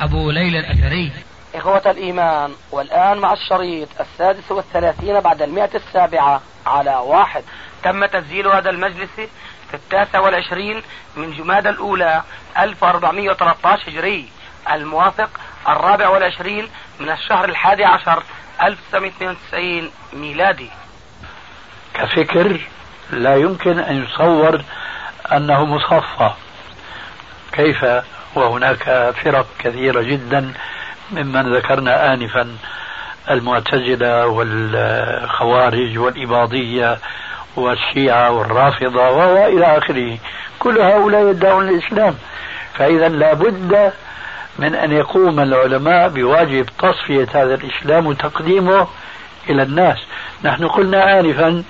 أبو ليلى الأثري. إخوة الإيمان والآن مع الشريط السادس والثلاثين بعد المئة السابعة على واحد. تم تسجيل هذا المجلس في التاسع والعشرين من جماد الأولى 1413 هجري. الموافق الرابع والعشرين من الشهر الحادي عشر 1992 ميلادي. كفكر لا يمكن أن يصور أنه مصفى. كيف وهناك فرق كثيرة جدا ممن ذكرنا آنفا المعتزلة والخوارج والإباضية والشيعة والرافضة وإلى آخره. كل هؤلاء يدعون الإسلام. فإذا لا بد من أن يقوم العلماء بواجب تصفية هذا الإسلام وتقديمه إلى الناس. نحن قلنا آنفا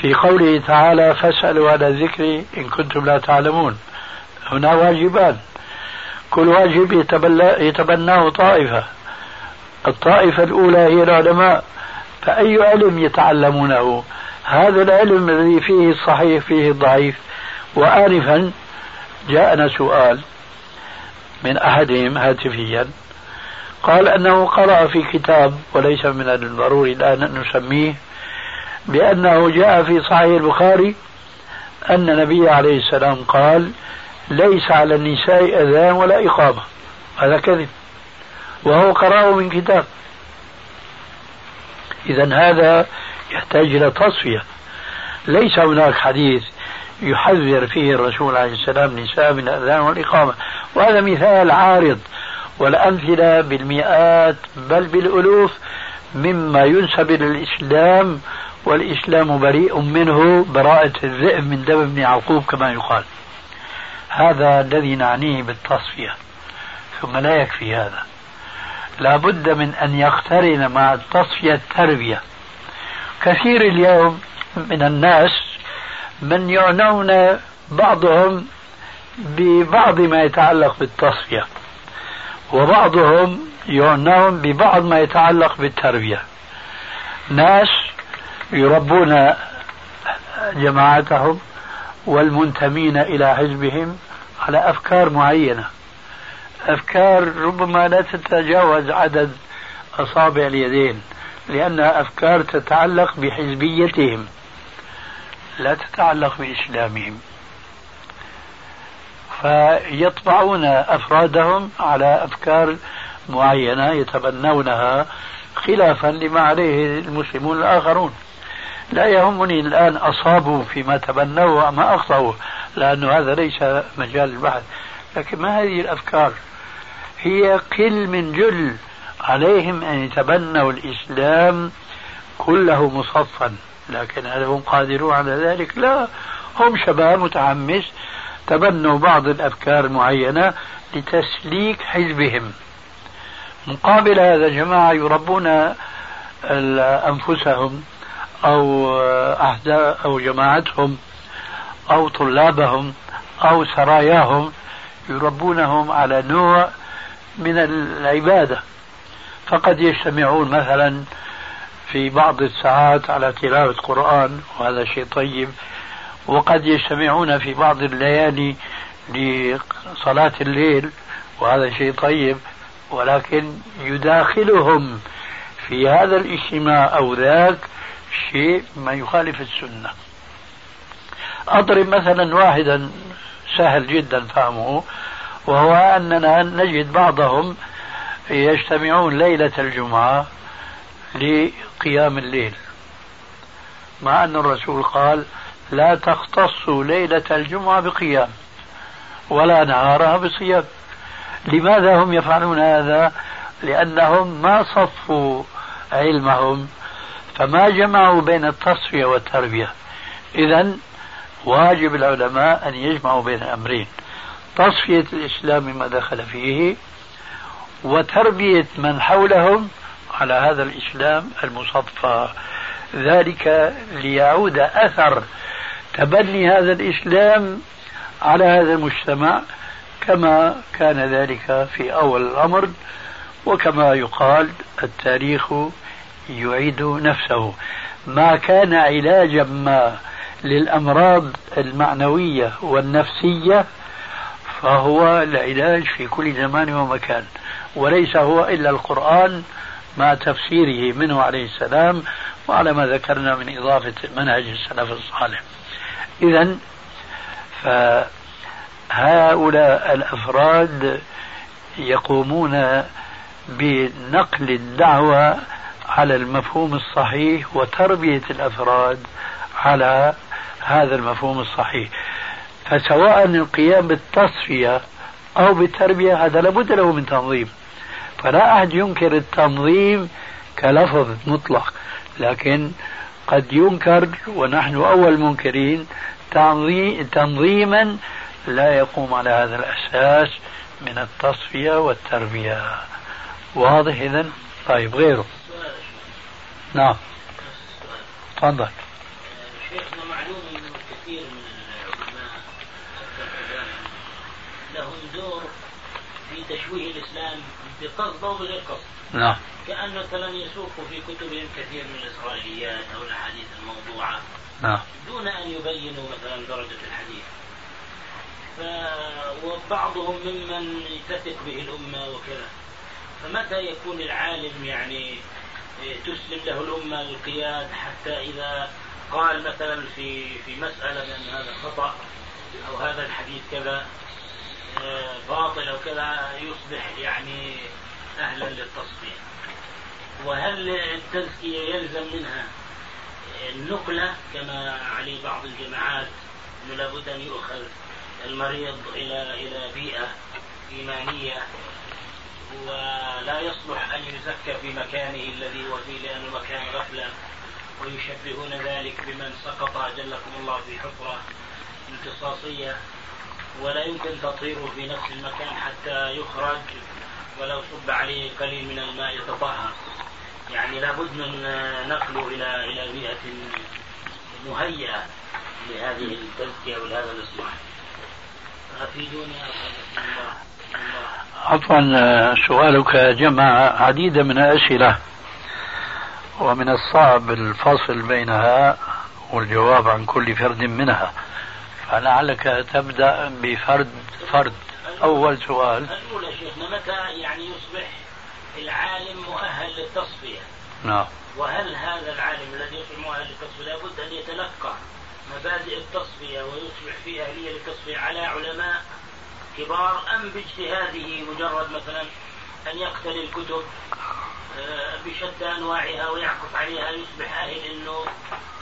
في قوله تعالى فاسألوا على الذكر إن كنتم لا تعلمون. هنا واجبان. كل واجب يتبناه طائفة. الطائفة الأولى هي العلماء فأي علم يتعلمونه؟ هذا العلم الذي فيه الصحيح فيه الضعيف وآنفا جاءنا سؤال من أحدهم هاتفيا. قال أنه قرأ في كتاب وليس من الضروري الآن أن نسميه بأنه جاء في صحيح البخاري أن النبي عليه السلام قال ليس على النساء أذان ولا إقامة. هذا كذب. وهو قرأه من كتاب. إذا هذا يحتاج إلى تصفية. ليس هناك حديث يحذر فيه الرسول عليه السلام النساء من الأذان والإقامة. وهذا مثال عارض والأمثلة بالمئات بل بالألوف مما ينسب إلى الإسلام والإسلام بريء منه براءة الذئب من دم ابن يعقوب كما يقال. هذا الذي نعنيه بالتصفية ثم لا يكفي هذا. لا بد من أن يقترن مع التصفية التربية. كثير اليوم من الناس من يعنون بعضهم ببعض ما يتعلق بالتصفية وبعضهم يعنون ببعض ما يتعلق بالتربية. ناس يربون جماعتهم والمنتمين إلى حزبهم على أفكار معينة. أفكار ربما لا تتجاوز عدد أصابع اليدين لأنها أفكار تتعلق بحزبيتهم لا تتعلق بإسلامهم. فيطبعون أفرادهم على أفكار معينة يتبنونها خلافا لما عليه المسلمون الآخرون. لا يهمني الآن أصابوا فيما تبنوا أم أخطأوا لأن هذا ليس مجال البحث. لكن ما هذه الأفكار؟ هي قل من جل عليهم أن يتبنوا الإسلام كله مصفا. لكن هل هم قادرون على ذلك؟ لا. هم شباب متحمس تبنوا بعض الأفكار المعينة لتسليك حزبهم. مقابل هذا جماعة يربون أنفسهم أو أحزاب أو جماعتهم أو طلابهم أو سراياهم يربونهم على نوع من العبادة. فقد يجتمعون مثلا في بعض الساعات على تلاوة قرآن وهذا شيء طيب. وقد يجتمعون في بعض الليالي لصلاة الليل وهذا شيء طيب. ولكن يداخلهم في هذا الاجتماع أو ذاك شيء ما يخالف السنة. أضرب مثلا واحدا سهل جدا فهمه وهو أننا نجد بعضهم يجتمعون ليلة الجمعة لقيام الليل. مع أن الرسول قال لا تختصوا ليلة الجمعة بقيام ولا نهارها بصيام. لماذا هم يفعلون هذا؟ لأنهم ما صفوا علمهم فما جمعوا بين التصفية والتربية. إذا واجب العلماء أن يجمعوا بين الأمرين تصفية الإسلام ما دخل فيه وتربية من حولهم على هذا الإسلام المصفى. ذلك ليعود أثر تبني هذا الإسلام على هذا المجتمع كما كان ذلك في أول الأمر وكما يقال التاريخ يعيد نفسه. ما كان علاجا ما للأمراض المعنوية والنفسية فهو العلاج في كل زمان ومكان. وليس هو إلا القرآن مع تفسيره منه عليه السلام وعلى ما ذكرنا من إضافة منهج السلف الصالح. إذا فهؤلاء الأفراد يقومون بنقل الدعوة على المفهوم الصحيح وتربية الأفراد على هذا المفهوم الصحيح. فسواء القيام بالتصفية أو بالتربية هذا لابد له من تنظيم. فلا أحد ينكر التنظيم كلفظ مطلق لكن قد ينكر ونحن أول منكرين تنظيما لا يقوم على هذا الأساس من التصفية والتربية. واضح إذا طيب غيره. نعم تفضل شيخنا معلوم انه كثير من العلماء لهم دور في تشويه الإسلام بقصد أو بغير قصد. نعم. كأن مثلا يسوق في كتبهم كثير من الإسرائيليات أو الأحاديث الموضوعة. نعم. دون أن يبينوا مثلا درجة الحديث. ف... وبعضهم ممن تثق به الأمة وكذا. فمتى يكون العالم يعني تسلم له الأمة القياد حتى إذا قال مثلا في في مسألة بأن هذا خطأ أو هذا الحديث كذا آه، باطل أو كذا يصبح يعني أهلا للتصفية وهل التزكية يلزم منها النقلة؟ كما عليه بعض الجماعات أنه لابد أن يؤخذ المريض إلى إلى بيئة إيمانية ولا يصلح أن يزكى في مكانه الذي هو فيه لأنه مكان غفلة ويشبهون ذلك بمن سقط أجلكم الله في حفرة امتصاصية. ولا يمكن تطهيره في نفس المكان حتى يخرج ولو صب عليه قليل من الماء يتطهر. يعني لابد من نقله إلى إلى بيئة مهيئة لهذه التزكية ولهذا الإصلاح. أفيدوني الله. عفوا سؤالك جمع عديد من الأسئلة ومن الصعب الفصل بينها والجواب عن كل فرد منها. فلعلك تبدأ بفرد فرد. أول سؤال. الأولى شيخنا متى يعني يصبح العالم مؤهل للتصفية؟ نعم. وهل هذا العالم الذي يصبح مؤهل للتصفية لابد أن يتلقى مبادئ التصفية ويصبح في أهلية للتصفية على علماء كبار أم باجتهاده مجرد مثلا أن يقتني الكتب آه، بشتى أنواعها ويعكف عليها يصبح أهل أنه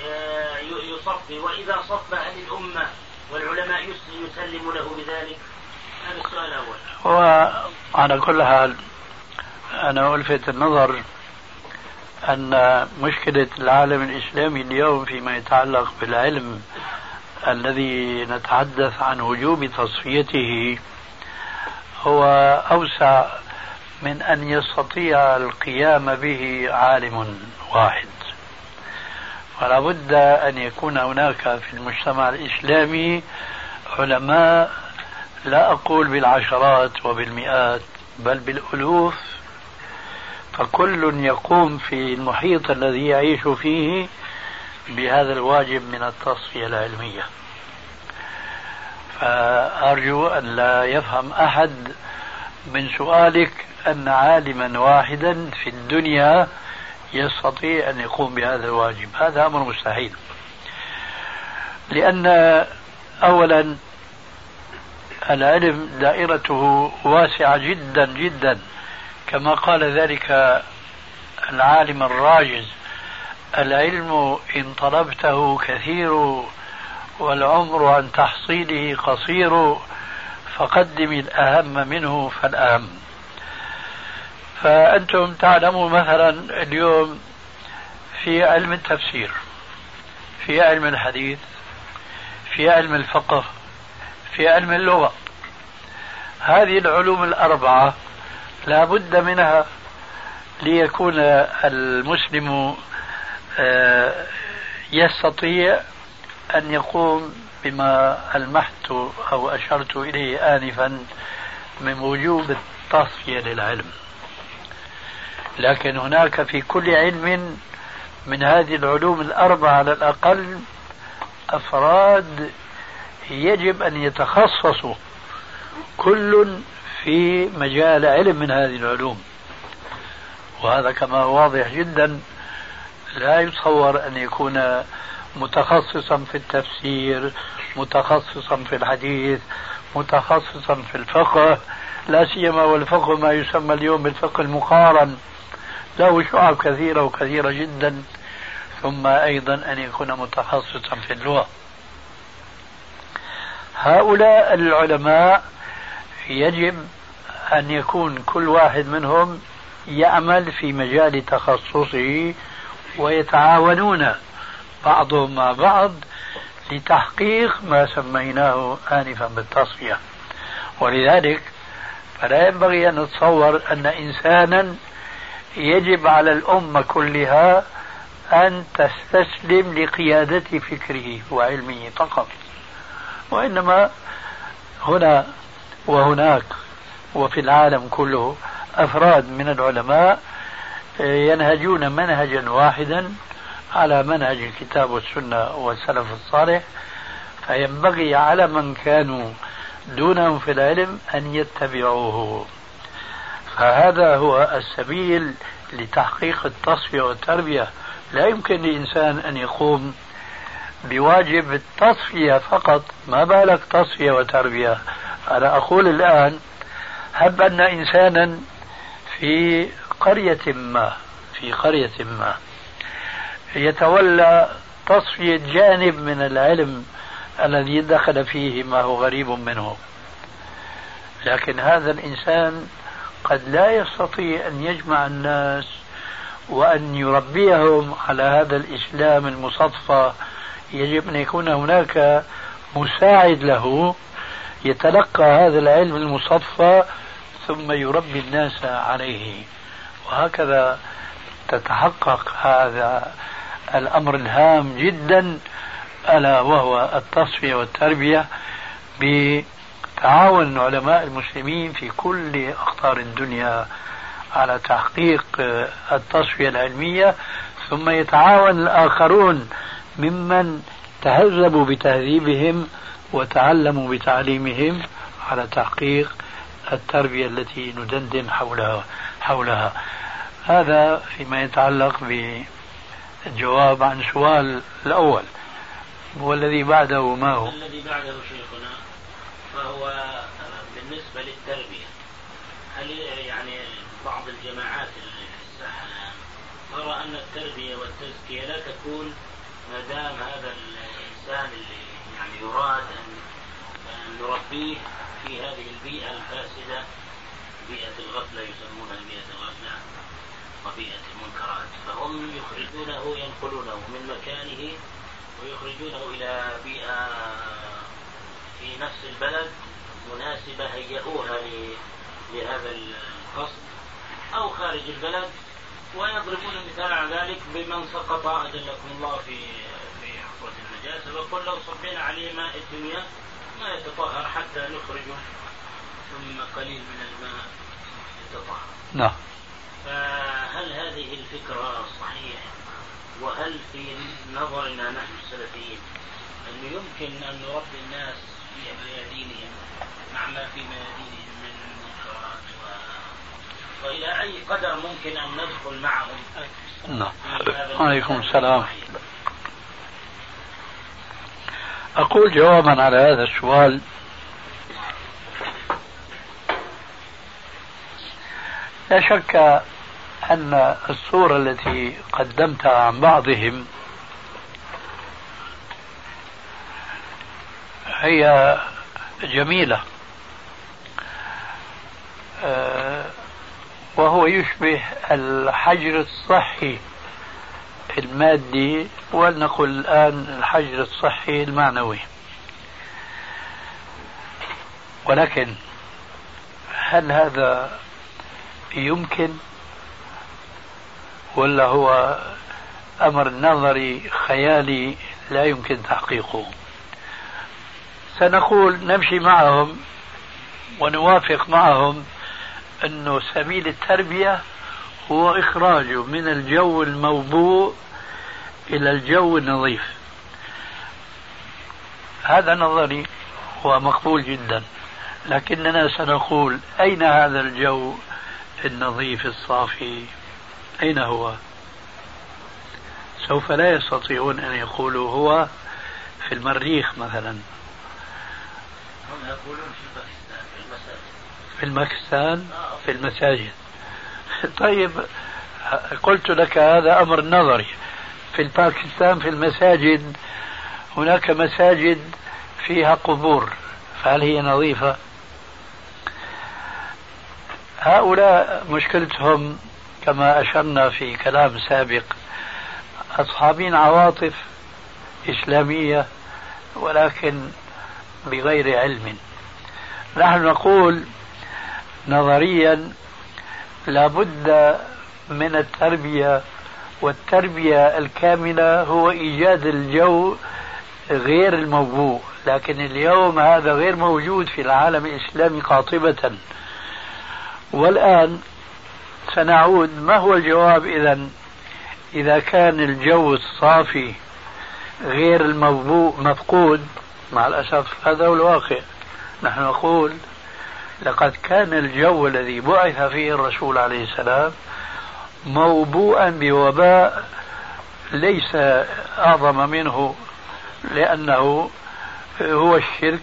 آه، يصفي. وإذا صف أهل الأمة والعلماء يسلم له بذلك. هذا السؤال الأول. وعلى كل حال أنا ألفت النظر أن مشكلة العالم الإسلامي اليوم فيما يتعلق بالعلم الذي نتحدث عن وجوب تصفيته هو أوسع من أن يستطيع القيام به عالم واحد. ولا بد أن يكون هناك في المجتمع الإسلامي علماء لا أقول بالعشرات وبالمئات بل بالألوف. فكل يقوم في المحيط الذي يعيش فيه بهذا الواجب من التصفية العلمية. فأرجو أن لا يفهم أحد من سؤالك أن عالما واحدا في الدنيا يستطيع أن يقوم بهذا الواجب. هذا أمر مستحيل. لأن أولا العلم دائرته واسعة جدا جدا. كما قال ذلك العالم الراجز العلم إن طلبته كثير والعمر عن تحصيله قصير فقدم الأهم منه فالأهم. فأنتم تعلموا مثلا اليوم في علم التفسير في علم الحديث في علم الفقه في علم اللغة. هذه العلوم الأربعة لا بد منها ليكون المسلم يستطيع أن يقوم بما ألمحت أو أشرت إليه آنفا من وجوب التصفية للعلم. لكن هناك في كل علم من هذه العلوم الأربعة على الأقل أفراد يجب أن يتخصصوا كل في مجال علم من هذه العلوم. وهذا كما واضح جدا لا يتصور أن يكون متخصصا في التفسير متخصصا في الحديث متخصصا في الفقه. لا سيما والفقه ما يسمى اليوم بالفقه المقارن. له شعب كثيرة وكثيرة جدا ثم أيضا أن يكون متخصصا في اللغة. هؤلاء العلماء يجب أن يكون كل واحد منهم يعمل في مجال تخصصه ويتعاونون بعضهم مع بعض لتحقيق ما سميناه آنفا بالتصفية. ولذلك فلا ينبغي أن نتصور أن إنسانا يجب على الأمة كلها أن تستسلم لقيادة فكره وعلمه فقط. وإنما هنا وهناك وفي العالم كله أفراد من العلماء ينهجون منهجا واحدا على منهج الكتاب والسنة والسلف الصالح فينبغي على من كانوا دونهم في العلم أن يتبعوه. فهذا هو السبيل لتحقيق التصفية والتربية. لا يمكن لإنسان أن يقوم بواجب التصفية فقط. ما بالك تصفية وتربية؟ أنا أقول الآن هب أن إنسانا في قرية ما في قرية ما. يتولى تصفية جانب من العلم الذي دخل فيه ما هو غريب منه. لكن هذا الإنسان قد لا يستطيع أن يجمع الناس وأن يربيهم على هذا الإسلام المصفى يجب أن يكون هناك مساعد له يتلقى هذا العلم المصفى ثم يربي الناس عليه. وهكذا تتحقق هذا الأمر الهام جدا ألا وهو التصفية والتربية بتعاون علماء المسلمين في كل أقطار الدنيا على تحقيق التصفية العلمية ثم يتعاون الآخرون ممن تهذبوا بتهذيبهم وتعلموا بتعليمهم على تحقيق التربية التي ندندن حولها. حولها. هذا فيما يتعلق بالجواب عن سؤال الأول. والذي بعده ما هو؟ الذي بعده شيخنا فهو بالنسبة للتربية. هل يعني بعض الجماعات الساحة ترى أن التربية والتزكية لا تكون ما دام هذا الإنسان اللي يعني يراد أن نربيه في هذه البيئة الفاسدة بيئة الغفلة يسمونها بيئة الغفلة وبيئة المنكرات. فهم يخرجونه ينقلونه من مكانه ويخرجونه إلى بيئة في نفس البلد مناسبة هيئوها لهذا القصد أو خارج البلد ويضربون المثال على ذلك بمن سقط. أجلكم الله في في حفرة النجاسة فقل لو صبينا عليه ماء الدنيا ما يتطهر حتى نخرجه. ثم قليل من الماء يتطهر. نعم. فهل هذه الفكرة صحيحة؟ وهل في نظرنا نحن السلفيين أنه يمكن أن نربي الناس في ميادينهم مع ما في ميادينهم من منكرات و... وإلى أي قدر ممكن أن ندخل معهم نعم. عليكم السلام. أقول جوابا على هذا السؤال. لا شك أن الصورة التي قدمتها عن بعضهم هي جميلة. آه، وهو يشبه الحجر الصحي المادي ولنقل الآن الحجر الصحي المعنوي. ولكن هل هذا يمكن ولا هو أمر نظري خيالي لا يمكن تحقيقه. سنقول نمشي معهم ونوافق معهم أنه سبيل التربية هو إخراجه من الجو الموبوء إلى الجو النظيف. هذا نظري هو مقبول جدا. لكننا سنقول أين هذا الجو؟ النظيف الصافي. أين هو؟ سوف لا يستطيعون أن يقولوا هو في المريخ مثلا. هم يقولون في في المكستان في المساجد. طيب قلت لك هذا أمر نظري. في الباكستان في المساجد هناك مساجد فيها قبور. فهل هي نظيفة؟ هؤلاء مشكلتهم كما أشرنا في كلام سابق أصحابين عواطف إسلامية ولكن بغير علم. نحن نقول نظريا لابد من التربية والتربية الكاملة هو إيجاد الجو غير الموبوء لكن اليوم هذا غير موجود في العالم الإسلامي قاطبة. والآن سنعود. ما هو الجواب إذا؟ إذا كان الجو الصافي غير الموبوء مفقود مع الأسف هذا هو الواقع. نحن نقول لقد كان الجو الذي بعث فيه الرسول عليه السلام موبوءا بوباء ليس أعظم منه لأنه هو الشرك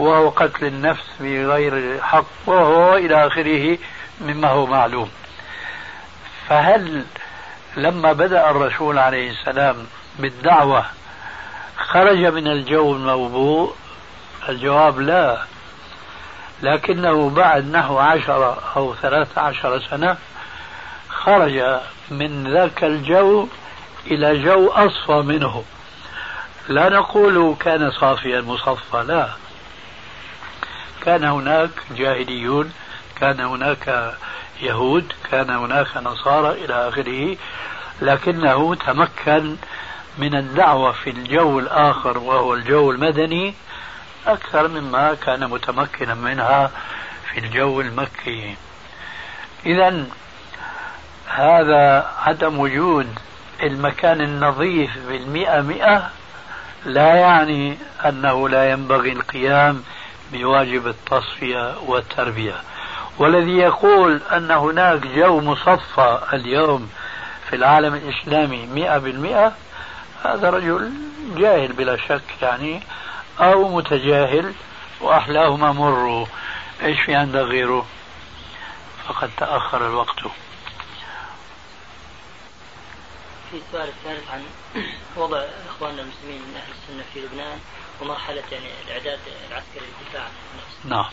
وهو قتل النفس بغير حق وهو إلى آخره مما هو معلوم. فهل لما بدأ الرسول عليه السلام بالدعوة خرج من الجو الموبوء؟ الجواب لا. لكنه بعد نحو عشرة أو ثلاثة عشر سنة خرج من ذاك الجو إلى جو أصفى منه. لا نقول كان صافيا مصفى لا. كان هناك جاهليون كان هناك يهود كان هناك نصارى إلى آخره لكنه تمكن من الدعوة في الجو الآخر وهو الجو المدني أكثر مما كان متمكنا منها في الجو المكي. إذا هذا عدم وجود المكان النظيف بالمئة مئة لا يعني أنه لا ينبغي القيام بواجب التصفية والتربية. والذي يقول أن هناك جو مصفى اليوم في العالم الإسلامي مئة بالمئة هذا رجل جاهل بلا شك يعني أو متجاهل وأحلاهما مروا. إيش في عندك غيره؟ فقد تأخر الوقت. في السؤال الثالث عن وضع إخواننا المسلمين من أهل السنة في لبنان. ومرحلة يعني الإعداد العسكري للدفاع. نعم.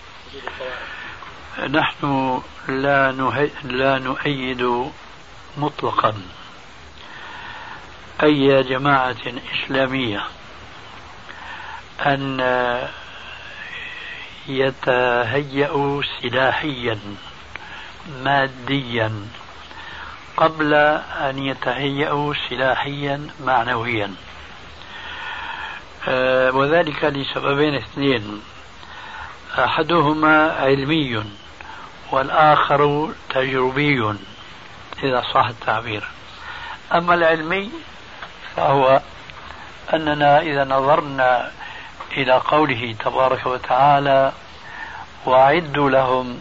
نحن لا نهي... لا نؤيد مطلقا أي جماعة إسلامية أن يتهيأوا سلاحيا ماديا قبل أن يتهيأوا سلاحيا معنويا. وذلك لسببين اثنين. أحدهما علمي والآخر تجربي إذا صح التعبير. أما العلمي فهو أننا إذا نظرنا إلى قوله تبارك وتعالى وأعدوا لهم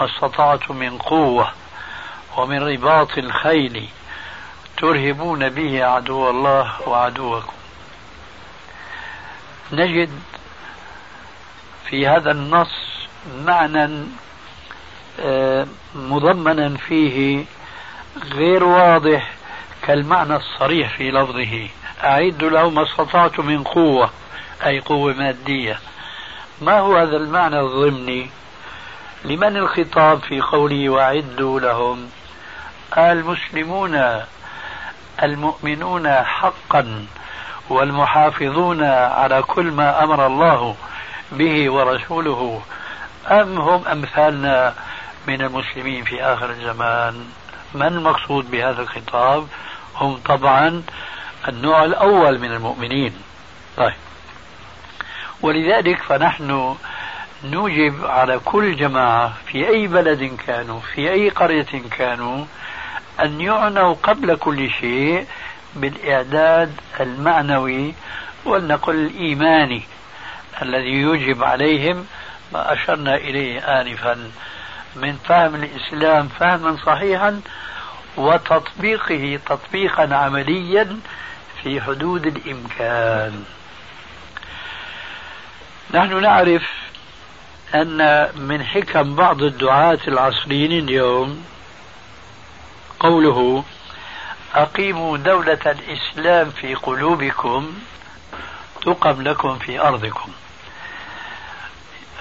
ما استطعتم من قوة ومن رباط الخيل ترهبون به عدو الله وعدوكم. نجد في هذا النص معنى آه، مضمنا فيه غير واضح كالمعنى الصريح في لفظه. أعدوا له ما استطعت من قوة أي قوة مادية. ما هو هذا المعنى الضمني؟ لمن الخطاب في قوله وأعدوا لهم؟ المسلمون المؤمنون حقا. والمحافظون على كل ما أمر الله به ورسوله. أم هم أمثالنا من المسلمين في آخر الزمان؟ من المقصود بهذا الخطاب؟ هم طبعا النوع الأول من المؤمنين. طيب. ولذلك فنحن نوجب على كل جماعة في أي بلد كانوا في أي قرية كانوا أن يعنوا قبل كل شيء بالإعداد المعنوي ولنقل الإيماني الذي يجب عليهم ما أشرنا إليه آنفا من فهم الإسلام فهما صحيحا وتطبيقه تطبيقا عمليا في حدود الإمكان. نحن نعرف أن من حكم بعض الدعاة العصريين اليوم قوله أقيموا دولة الإسلام في قلوبكم تقم لكم في أرضكم.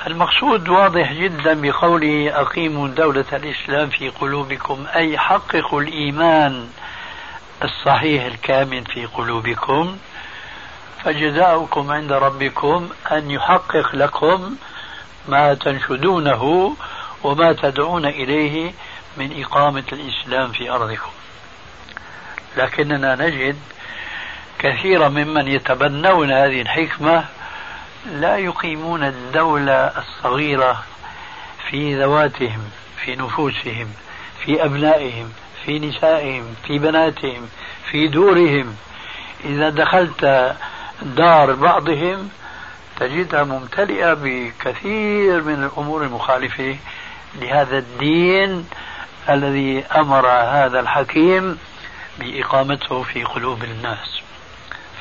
المقصود واضح جدا بقوله أقيموا دولة الإسلام في قلوبكم أي حققوا الإيمان الصحيح الكامل في قلوبكم. فجزاؤكم عند ربكم أن يحقق لكم ما تنشدونه وما تدعون إليه من إقامة الإسلام في أرضكم. لكننا نجد كثيرا ممن يتبنون هذه الحكمة لا يقيمون الدولة الصغيرة في ذواتهم في نفوسهم في أبنائهم في نسائهم في بناتهم في دورهم. إذا دخلت دار بعضهم تجدها ممتلئة بكثير من الأمور المخالفة لهذا الدين الذي أمر هذا الحكيم بإقامته في قلوب الناس.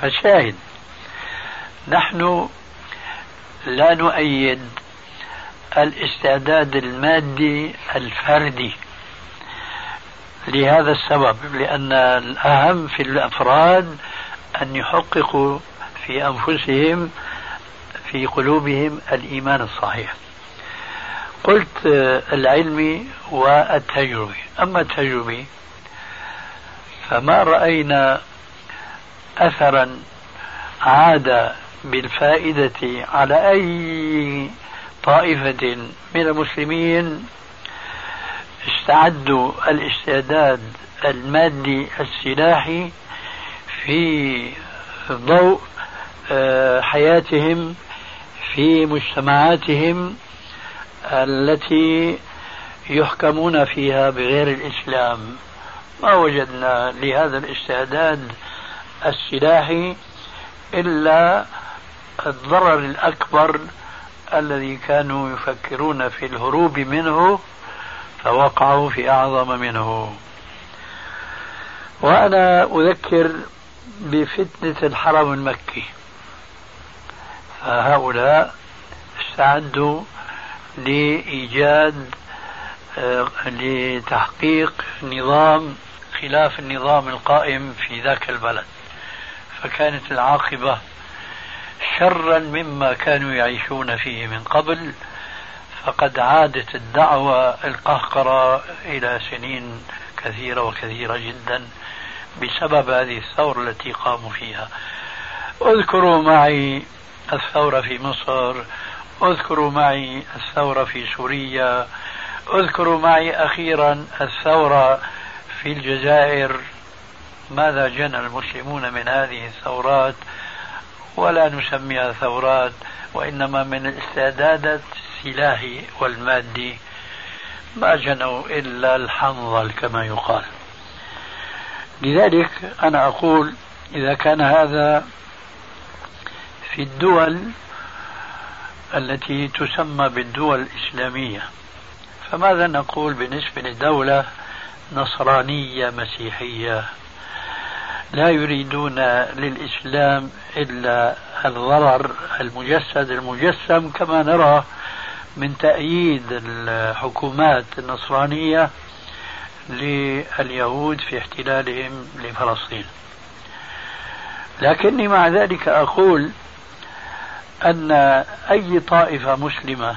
فشاهد نحن لا نؤيد الاستعداد المادي الفردي لهذا السبب لأن الأهم في الأفراد أن يحققوا في أنفسهم في قلوبهم الإيمان الصحيح. قلت العلمي والتجربي أما التجربي فما رأينا أثرا عاد بالفائدة على أي طائفة من المسلمين استعدوا الاستعداد المادي السلاحي في ضوء آه، حياتهم في مجتمعاتهم التي يحكمون فيها بغير الإسلام. ما وجدنا لهذا الاستعداد السلاحي إلا الضرر الأكبر الذي كانوا يفكرون في الهروب منه فوقعوا في أعظم منه. وأنا أذكر بفتنة الحرم المكي. فهؤلاء استعدوا لإيجاد آه، لتحقيق نظام خلاف النظام القائم في ذاك البلد فكانت العاقبة شرا مما كانوا يعيشون فيه من قبل فقد عادت الدعوة القهقرة إلى سنين كثيرة وكثيرة جدا بسبب هذه الثورة التي قاموا فيها. اذكروا معي الثورة في مصر اذكروا معي الثورة في سوريا اذكروا معي أخيرا الثورة في الجزائر ماذا جنى المسلمون من هذه الثورات؟ ولا نسميها ثورات وإنما من الاستعدادات السلاحي والمادي. ما جنوا إلا الحنظل كما يقال. لذلك أنا أقول إذا كان هذا في الدول التي تسمى بالدول الإسلامية فماذا نقول بالنسبة لدولة نصرانية مسيحية. لا يريدون للإسلام إلا الضرر المجسد المجسم كما نرى من تأييد الحكومات النصرانية لليهود في احتلالهم لفلسطين. لكني مع ذلك أقول أن أي طائفة مسلمة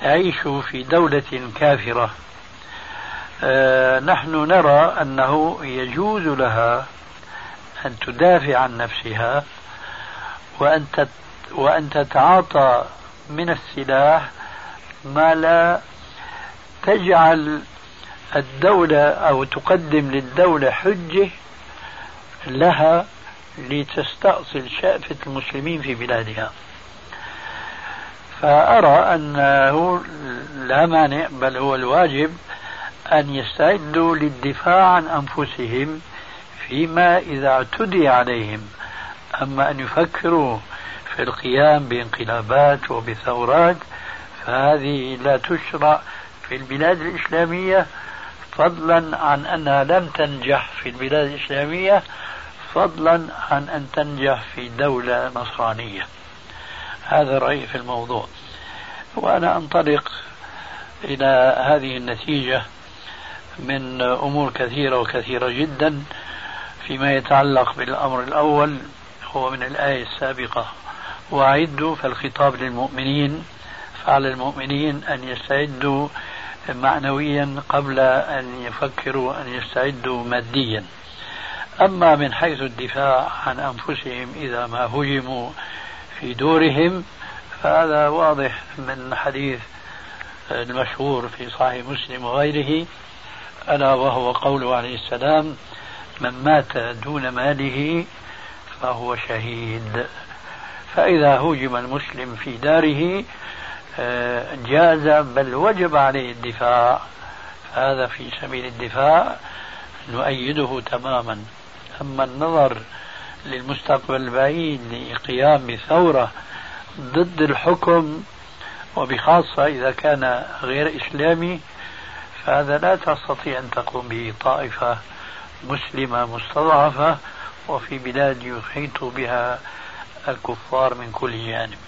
تعيش في دولة كافرة نحن نرى أنه يجوز لها أن تدافع عن نفسها وأن وأن تتعاطى من السلاح ما لا تجعل الدولة أو تقدم للدولة حجة لها لتستأصل شأفة المسلمين في بلادها. فأرى أنه لا مانع بل هو الواجب أن يستعدوا للدفاع عن أنفسهم فيما إذا اعتدي عليهم أما أن يفكروا في القيام بانقلابات وبثورات فهذه لا تشرع في البلاد الإسلامية فضلا عن أنها لم تنجح في البلاد الإسلامية فضلا عن أن تنجح في دولة نصرانية. هذا رأيي في الموضوع. وأنا أنطلق إلى هذه النتيجة. من أمور كثيرة وكثيرة جدا فيما يتعلق بالأمر الأول هو من الآية السابقة. وأعدوا فالخطاب للمؤمنين فعلى المؤمنين أن يستعدوا معنويا قبل أن يفكروا أن يستعدوا ماديا. أما من حيث الدفاع عن أنفسهم إذا ما هجموا في دورهم فهذا واضح من حديث المشهور في صحيح مسلم وغيره ألا وهو قوله عليه السلام من مات دون ماله فهو شهيد. فإذا هوجم المسلم في داره آه، جاز بل وجب عليه الدفاع. هذا في سبيل الدفاع نؤيده تماما. أما النظر للمستقبل البعيد لقيام بثورة ضد الحكم وبخاصة إذا كان غير إسلامي فهذا لا تستطيع أن تقوم به طائفة مسلمة مستضعفة وفي بلاد يحيط بها الكفار من كل جانب.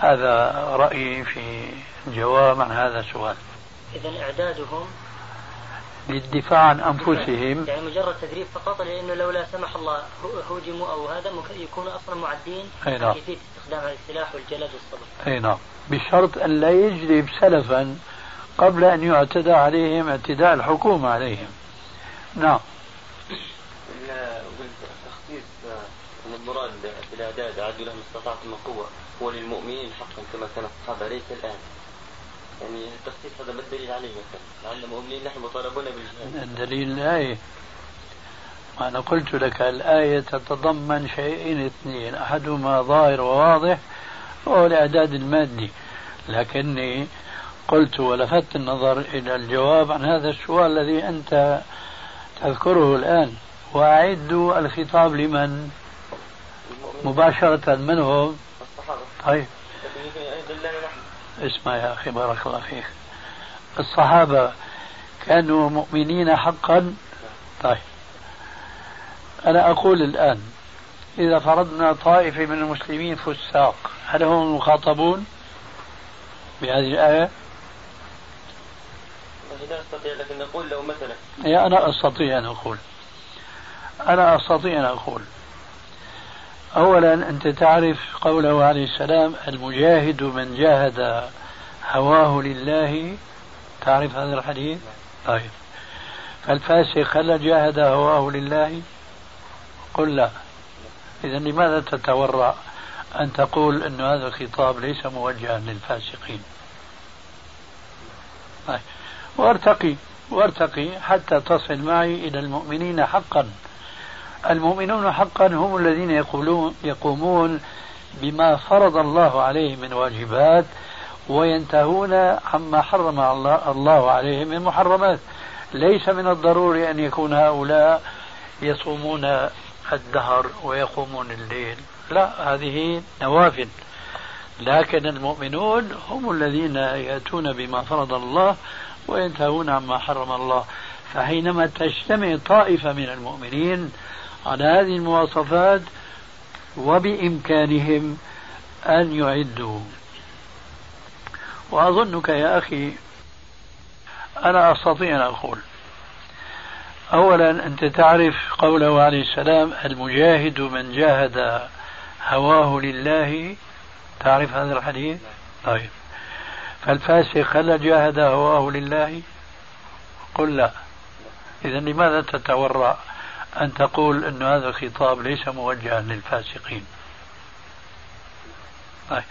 هذا رأيي في جواب عن هذا السؤال. إذا إعدادهم للدفاع عن أنفسهم. يعني مجرد تدريب فقط لأنه لو لا سمح الله هوجموا أو هذا ممكن يكونوا أصلا معدين أي نعم. كيفية استخدام السلاح والجلد والصبر. أي نعم. بشرط أن لا يجلب سلفا قبل أن يعتدى عليهم اعتداء الحكومة عليهم. نعم. تخصيص المراد في الإعداد أعدوا لهم استطعتم من قوة. هو للمؤمنين حقا كما كان الصحابة ليس الآن. يعني التخصيص هذا ما الدليل عليه مثلا؟ لعل المؤمنين نحن مطالبون بالجهاد. الدليل الآية وأنا قلت لك الآية تتضمن شيئين اثنين. أحدهما ظاهر وواضح وهو الإعداد المادي. لكني قلت ولفت النظر إلى الجواب عن هذا السؤال الذي أنت تذكره الآن. وأعدوا الخطاب لمن؟ مباشرة من هم الصحابة طيب. اسمع يا أخي بارك الله فيك. الصحابة كانوا مؤمنين حقا؟ طيب. أنا أقول الآن إذا فرضنا طائفة من المسلمين فساق هل هم المخاطبون بهذه الآية؟ لا أستطيع لكن نقول لو مثلا. أنا أستطيع أن أقول. أنا أستطيع أن أقول. أولا أنت تعرف قوله عليه السلام المجاهد من جاهد هواه لله. تعرف هذا الحديث؟ طيب. فالفاسق هل جاهد هواه لله؟ قل لا. إذا لماذا تتورع أن تقول أن هذا الخطاب ليس موجها للفاسقين؟ وارتقي وارتقي حتى تصل معي إلى المؤمنين حقا. المؤمنون حقا هم الذين يقولون يقومون بما فرض الله عليهم من واجبات وينتهون عما حرم الله عليهم من محرمات. ليس من الضروري أن يكون هؤلاء يصومون الدهر ويقومون الليل. لا هذه نوافل. لكن المؤمنون هم الذين يأتون بما فرض الله وينتهون عما حرم الله. فحينما تجتمع طائفة من المؤمنين على هذه المواصفات وبإمكانهم أن يعدوا. وأظنك يا أخي أنا أستطيع أن أقول. أولا أنت تعرف قوله عليه السلام المجاهد من جاهد هواه لله. تعرف هذا الحديث؟ طيب. فالفاسق هل جاهد هواه لله؟ قل لا. إذا لماذا تتورع أن تقول أن هذا الخطاب ليس موجها للفاسقين؟ طيب.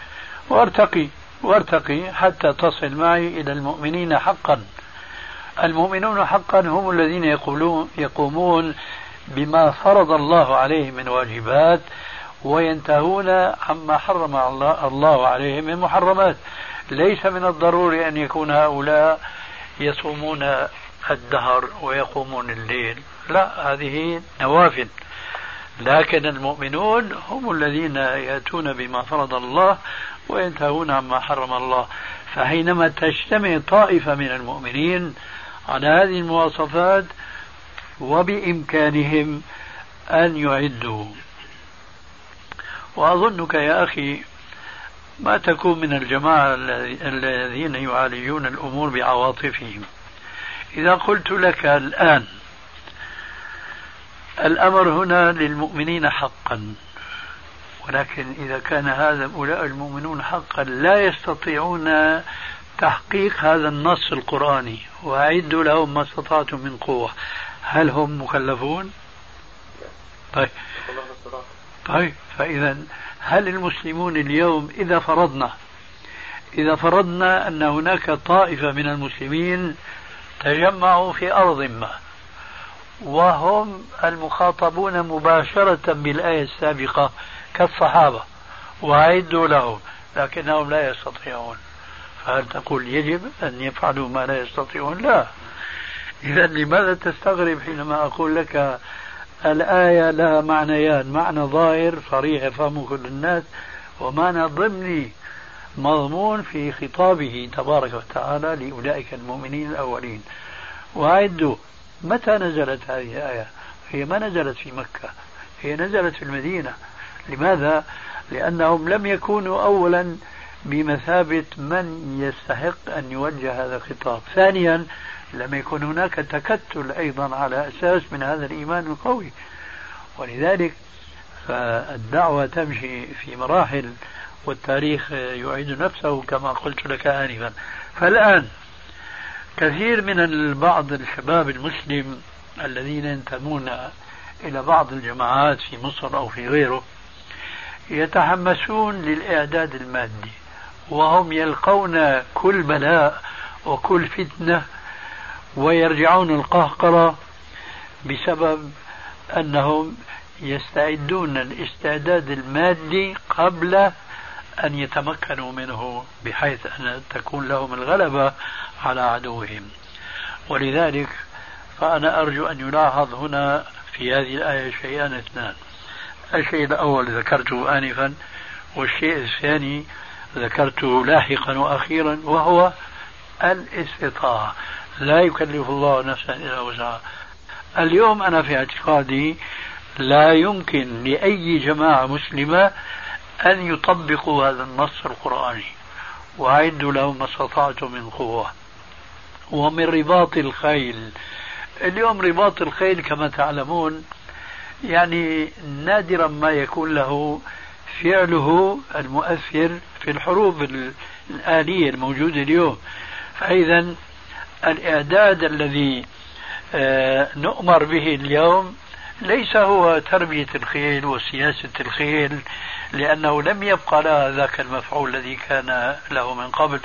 وارتقي وارتقي حتى تصل معي إلى المؤمنين حقا. المؤمنون حقا هم الذين يقولون يقومون بما فرض الله عليهم من واجبات وينتهون عما حرم الله عليهم من محرمات. ليس من الضروري أن يكون هؤلاء يصومون الدهر ويقومون الليل. لا هذه نوافل لكن المؤمنون هم الذين يأتون بما فرض الله وينتهون عما حرم الله. فحينما تجتمع طائفة من المؤمنين على هذه المواصفات وبإمكانهم أن يعدوا. وأظنك يا أخي ما تكون من الجماعة الذين يعالجون الأمور بعواطفهم. إذا قلت لك الآن الأمر هنا للمؤمنين حقا ولكن إذا كان هذا أولئك المؤمنون حقا لا يستطيعون تحقيق هذا النص القرآني وأعدوا لهم ما استطعتم من قوة. هل هم مكلفون؟ طيب. طيب فإذا هل المسلمون اليوم إذا فرضنا إذا فرضنا أن هناك طائفة من المسلمين تجمعوا في أرض ما وهم المخاطبون مباشرة بالآية السابقة كالصحابة وأعدوا لهم لكنهم لا يستطيعون. فهل تقول يجب أن يفعلوا ما لا يستطيعون؟ لا. إذا لماذا تستغرب حينما أقول لك الآية لها معنيان. معنى ظاهر صريح يفهمه كل الناس. ومعنى ضمني مضمون في خطابه تبارك وتعالى لأولئك المؤمنين الأولين. وأعدوا متى نزلت هذه الآية؟ هي ما نزلت في مكة هي نزلت في المدينة. لماذا؟ لأنهم لم يكونوا أولا بمثابة من يستحق أن يوجه هذا الخطاب. ثانيا لم يكن هناك تكتل أيضا على أساس من هذا الإيمان القوي. ولذلك فالدعوة تمشي في مراحل والتاريخ يعيد نفسه كما قلت لك آنفا. فالآن كثير من البعض الشباب المسلم الذين ينتمون إلى بعض الجماعات في مصر أو في غيره يتحمسون للإعداد المادي وهم يلقون كل بلاء وكل فتنة ويرجعون القهقرة بسبب أنهم يستعدون الاستعداد المادي قبل أن يتمكنوا منه بحيث أن تكون لهم الغلبة على عدوهم. ولذلك فأنا أرجو أن يلاحظ هنا في هذه الآية شيئان اثنان. الشيء الأول ذكرته آنفا والشيء الثاني ذكرته لاحقا وأخيرا وهو الاستطاعة. لا يكلف الله نفسا إلا وسعها. اليوم أنا في اعتقادي لا يمكن لأي جماعة مسلمة أن يطبقوا هذا النص القرآني وأعدوا لهم ما استطعتم من قوة. ومن رباط الخيل. اليوم رباط الخيل كما تعلمون يعني نادرا ما يكون له فعله المؤثر في الحروب الآلية الموجودة اليوم. فإذا الإعداد الذي آه، نؤمر به اليوم ليس هو تربية الخيل وسياسة الخيل لأنه لم يبقى لها ذاك المفعول الذي كان له من قبل.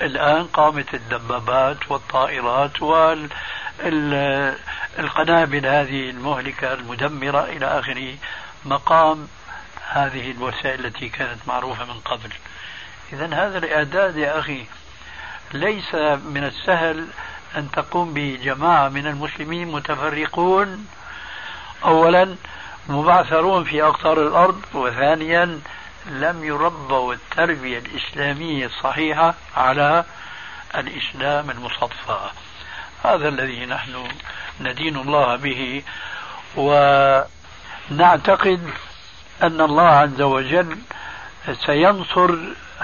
الآن قامت الدبابات والطائرات والقنابل هذه المهلكة المدمرة إلى آخره مقام هذه الوسائل التي كانت معروفة من قبل. إذا هذا الإعداد يا أخي ليس من السهل أن تقوم بجماعة من المسلمين متفرقون. أولا مبعثرون في أقطار الأرض وثانيا لم يربوا التربية الإسلامية الصحيحة على الإسلام المصفى هذا الذي نحن ندين الله به. ونعتقد أن الله عز وجل سينصر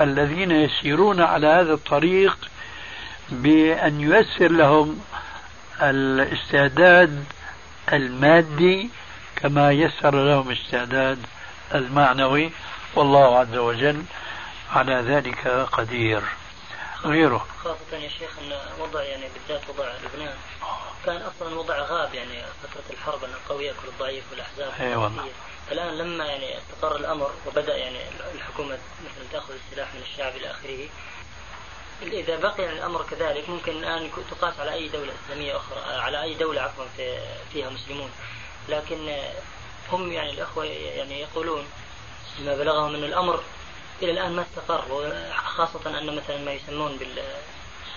الذين يسيرون على هذا الطريق بأن ييسر لهم الاستعداد المادي كما يسر لهم الاستعداد المعنوي. والله عز وجل على ذلك قدير. غيره. خاصة يا شيخ أن وضع يعني بالذات وضع لبنان كان أصلا وضع غاب يعني فترة الحرب أن القوي يأكل الضعيف والأحزاب أيوة. الآن لما يعني استقر الأمر وبدأ يعني الحكومة مثلا تأخذ السلاح من الشعب إلى آخره إذا بقي الأمر كذلك ممكن أن تقاس على أي دولة إسلامية أخرى على أي دولة عفوا فيها مسلمون لكن هم يعني الأخوة يعني يقولون ما بلغهم أن الأمر إلى الآن ما استقر وخاصة أن مثلا ما يسمون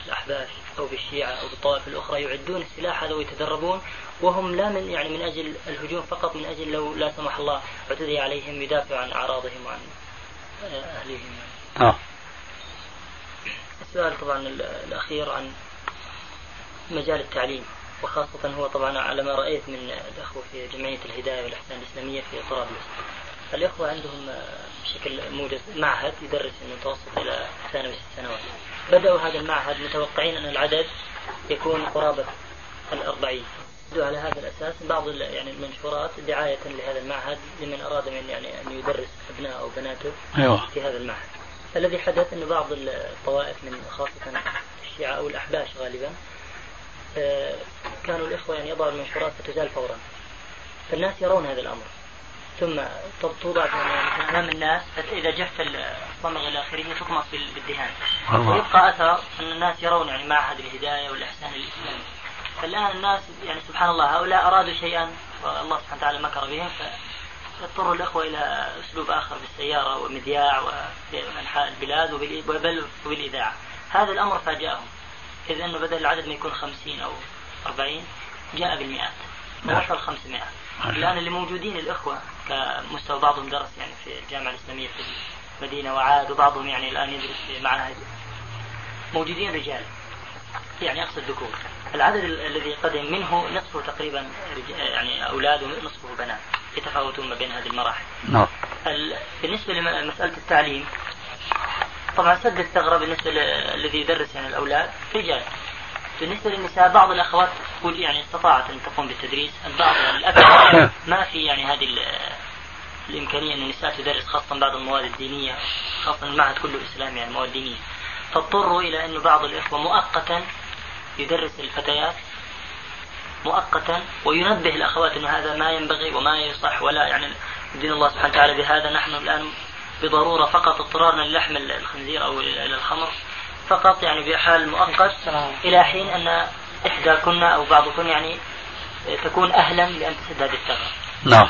بالأحباش أو بالشيعة أو بالطوائف الأخرى يعدون السلاح هذا ويتدربون وهم لا من يعني من أجل الهجوم فقط من أجل لو لا سمح الله اعتدي عليهم يدافعوا عن أعراضهم وعن أهليهم آه. السؤال طبعا الأخير عن مجال التعليم وخاصة هو طبعا على ما رأيت من الأخوة في جمعية الهداية والإحسان الإسلامية في طرابلس. الإخوة عندهم بشكل موجز معهد يدرس المتوسط إلى ثانوي ست سنوات. بدأوا هذا المعهد متوقعين أن العدد يكون قرابة الأربعين. على هذا الأساس بعض يعني المنشورات دعاية لهذا المعهد لمن أراد من يعني أن يدرس أبناء أو بناته أيوة. في هذا المعهد. الذي حدث أن بعض الطوائف من خاصة الشيعة أو الأحباش غالبا آه، كانوا الإخوة يعني يضعوا المنشورات فتزال فورا. فالناس يرون هذا الأمر. ثم توضع أمام الناس إذا جف الصمغ إلى آخره تطمس بالدهان. ويبقى أثر أن الناس يرون يعني معهد الهداية والإحسان الإسلامي. فالآن الناس يعني سبحان الله هؤلاء أرادوا شيئا والله سبحانه وتعالى مكر بهم فاضطروا الأخوة إلى أسلوب آخر بالسيارة ومذياع وفي أنحاء البلاد وبل وبالإذاعة. هذا الأمر فاجأهم. إذ أنه بدل العدد ما يكون خمسين أو أربعين جاء بالمئات. وصل خمسمائة. الآن اللي موجودين الإخوة كمستوى بعضهم درس يعني في الجامعة الإسلامية في المدينة وعاد وبعضهم يعني الآن يدرس في معهد موجودين رجال. يعني أقصد ذكور العدد الذي قدم منه نصفه تقريبا يعني أولاد ونصفه بنات يتفاوتون ما بين هذه المراحل. نعم. بالنسبة لمسألة التعليم طبعا سد الثغرة بالنسبة للذي يدرس يعني الأولاد رجال بالنسبة للنساء بعض الأخوات يعني استطاعت أن تقوم بالتدريس البعض يعني الأكثر ما في يعني هذه الإمكانية أن النساء تدرس خاصة بعض المواد الدينية خاصة المعهد كله إسلامي يعني مواد دينية فاضطروا إلى أن بعض الإخوة مؤقتا يدرس الفتيات مؤقتا وينبه الأخوات أنه هذا ما ينبغي وما يصح ولا يعني دين الله سبحانه وتعالى بهذا نحن الآن بضرورة فقط اضطرارنا للحم الخنزير أو إلى الخمر فقط يعني بحال مؤقت إلى حين أن إحدى كنا أو بعضكن يعني تكون أهلا لأن تسد هذه الثغرة. نعم.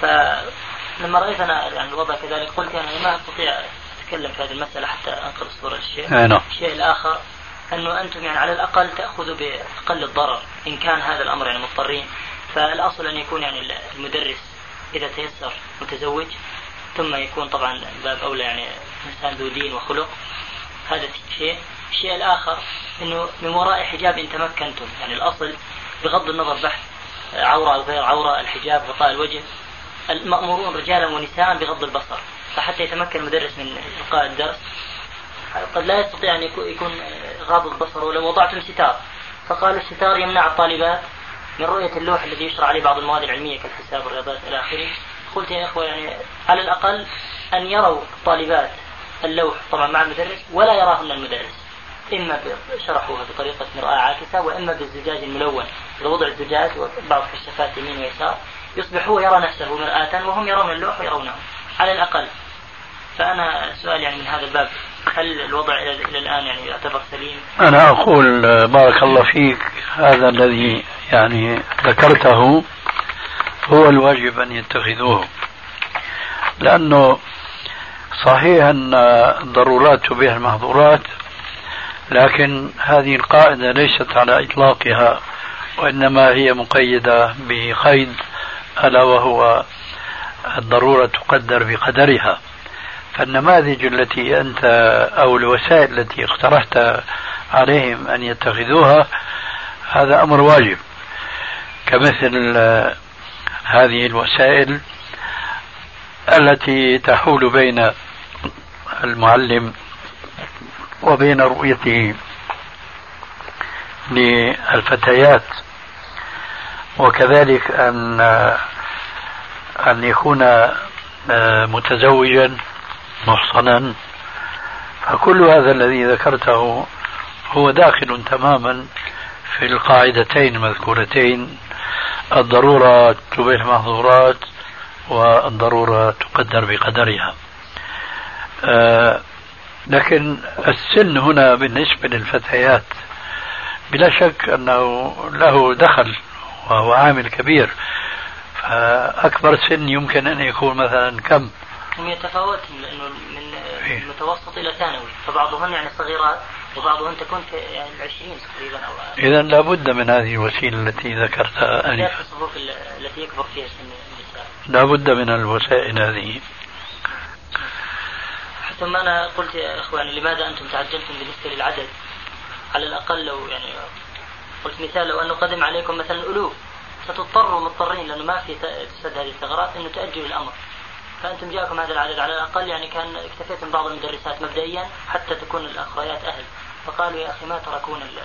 فلما رأيت أنا يعني الوضع كذلك قلت يعني ما أستطيع أتكلم في هذه المسألة حتى أنقل الصورة للشيء. نعم. الشيء الآخر أنه أنتم يعني على الأقل تأخذوا بأقل الضرر إن كان هذا الأمر يعني مضطرين. فالأصل أن يكون يعني المدرس إذا تيسر متزوج ثم يكون طبعا باب أولى يعني إنسان ذو دين وخلق. هذا شيء. الشيء الآخر أنه من وراء حجاب إن تمكنتم. يعني الأصل بغض النظر بحث عورة أو غير عورة الحجاب غطاء الوجه. المأمورون رجالا ونساء بغض البصر. فحتى يتمكن المدرس من إلقاء الدرس. قد لا يستطيع أن يكون غاض البصر ولو وضعتم ستار فقالوا الستار يمنع الطالبات من رؤية اللوح الذي يشرع عليه بعض المواد العلمية كالحساب والرياضات إلى آخره. قلت يا إخوة يعني على الأقل أن يروا الطالبات اللوح طبعا مع المدرس ولا يراهن المدرس. إما شرحوها بطريقة مرآة عاكسة وإما بالزجاج الملون. بوضع الزجاج وبعض كشافات يمين ويسار يصبح هو يرى نفسه مرآة وهم يرون اللوح ويرونه. على الأقل فأنا سؤال يعني من هذا الباب هل الوضع إلى الآن يعني يعتبر سليم؟ أنا أقول بارك الله فيك هذا الذي يعني ذكرته هو الواجب أن يتخذوه لأنه صحيح أن الضرورات تبيح المحظورات لكن هذه القاعدة ليست على إطلاقها وإنما هي مقيدة بقيد ألا وهو الضرورة تقدر بقدرها فالنماذج التي أنت أو الوسائل التي اقترحت عليهم أن يتخذوها هذا أمر واجب. كمثل هذه الوسائل التي تحول بين المعلم وبين رؤيته للفتيات وكذلك أن أن يكون متزوجا محصنا فكل هذا الذي ذكرته هو داخل تماما في القاعدتين المذكورتين الضرورة تبيح المحظورات والضرورة تقدر بقدرها. لكن السن هنا بالنسبة للفتيات بلا شك أنه له دخل وهو عامل كبير فأكبر سن يمكن أن يكون مثلا كم؟ هم يتفاوتون لأنه من. المتوسط إلى ثانوي. فبعضهن يعني صغيرات وبعضهن تكون في يعني العشرين تقريبا أو إذا لابد من هذه الوسيلة التي ذكرتها في الصفوف ال- التي يكبر فيها سن النساء. لابد من الوسائل هذه. ثم أنا قلت يا إخواني لماذا أنتم تعجلتم بالنسبة للعدد؟ على الأقل لو يعني قلت مثال لو أنه قدم عليكم مثلا ألوف ستضطروا مضطرين لأنه ما في تسد هذه الثغرات أنه تأجلوا الأمر. فأنتم جاءكم هذا العدد على الأقل يعني كان اكتفيتم بعض المدرسات مبدئيا حتى تكون الأخريات أهل. فقالوا يا أخي ما تركون ال-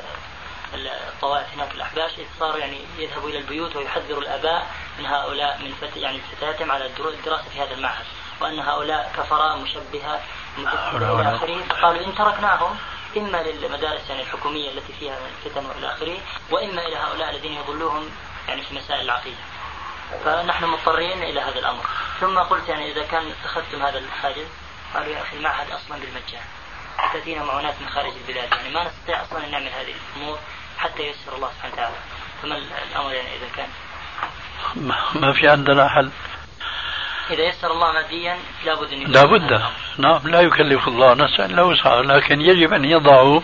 ال- الطوائف هناك الأحباش إذ صاروا يعني يذهبوا إلى البيوت ويحذروا الآباء من هؤلاء من فت يعني فتياتهم على الدراسة في هذا المعهد. وأن هؤلاء كفراء مشبهة مجسمة إلى آخره فقالوا إن تركناهم إما للمدارس يعني الحكومية التي فيها الفتن وإلى آخره وإما إلى هؤلاء الذين يضلوهم يعني في مسائل العقيدة. فنحن مضطرين إلى هذا الأمر. ثم قلت يعني إذا كان اتخذتم هذا الحاجز قالوا يا أخي المعهد أصلا بالمجان تأتينا معونات من خارج البلاد يعني ما نستطيع أصلا أن نعمل هذه الأمور حتى ييسر الله سبحانه وتعالى. فما الأمر يعني إذا كان؟ ما في عندنا حل. إذا يسر الله ماديا لابد أن لابد. نعم لا يكلف الله نفسا إلا وسعها لكن يجب أن يضعوا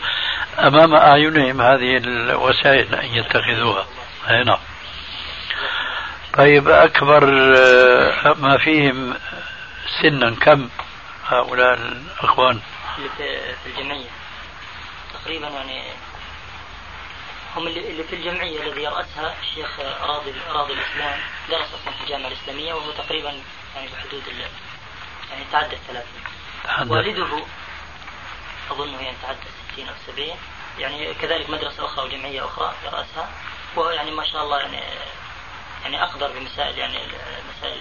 أمام أعينهم هذه الوسائل أن يتخذوها. أي نعم. طيب أكبر آه، ما فيهم سنا كم هؤلاء الأخوان؟ اللي في الجمعية. تقريبا يعني هم اللي في الجمعية الذي يرأسها الشيخ راضي راضي الإسلام درس أصلا في الجامعة الإسلامية وهو تقريبا يعني بحدود ال يعني تعدى الثلاثين. والده أظنه يعني تعدى الستين أو السبعين يعني كذلك مدرسة أخرى وجمعية أخرى يرأسها. وهو يعني ما شاء الله يعني يعني أقدر بمسائل يعني المسائل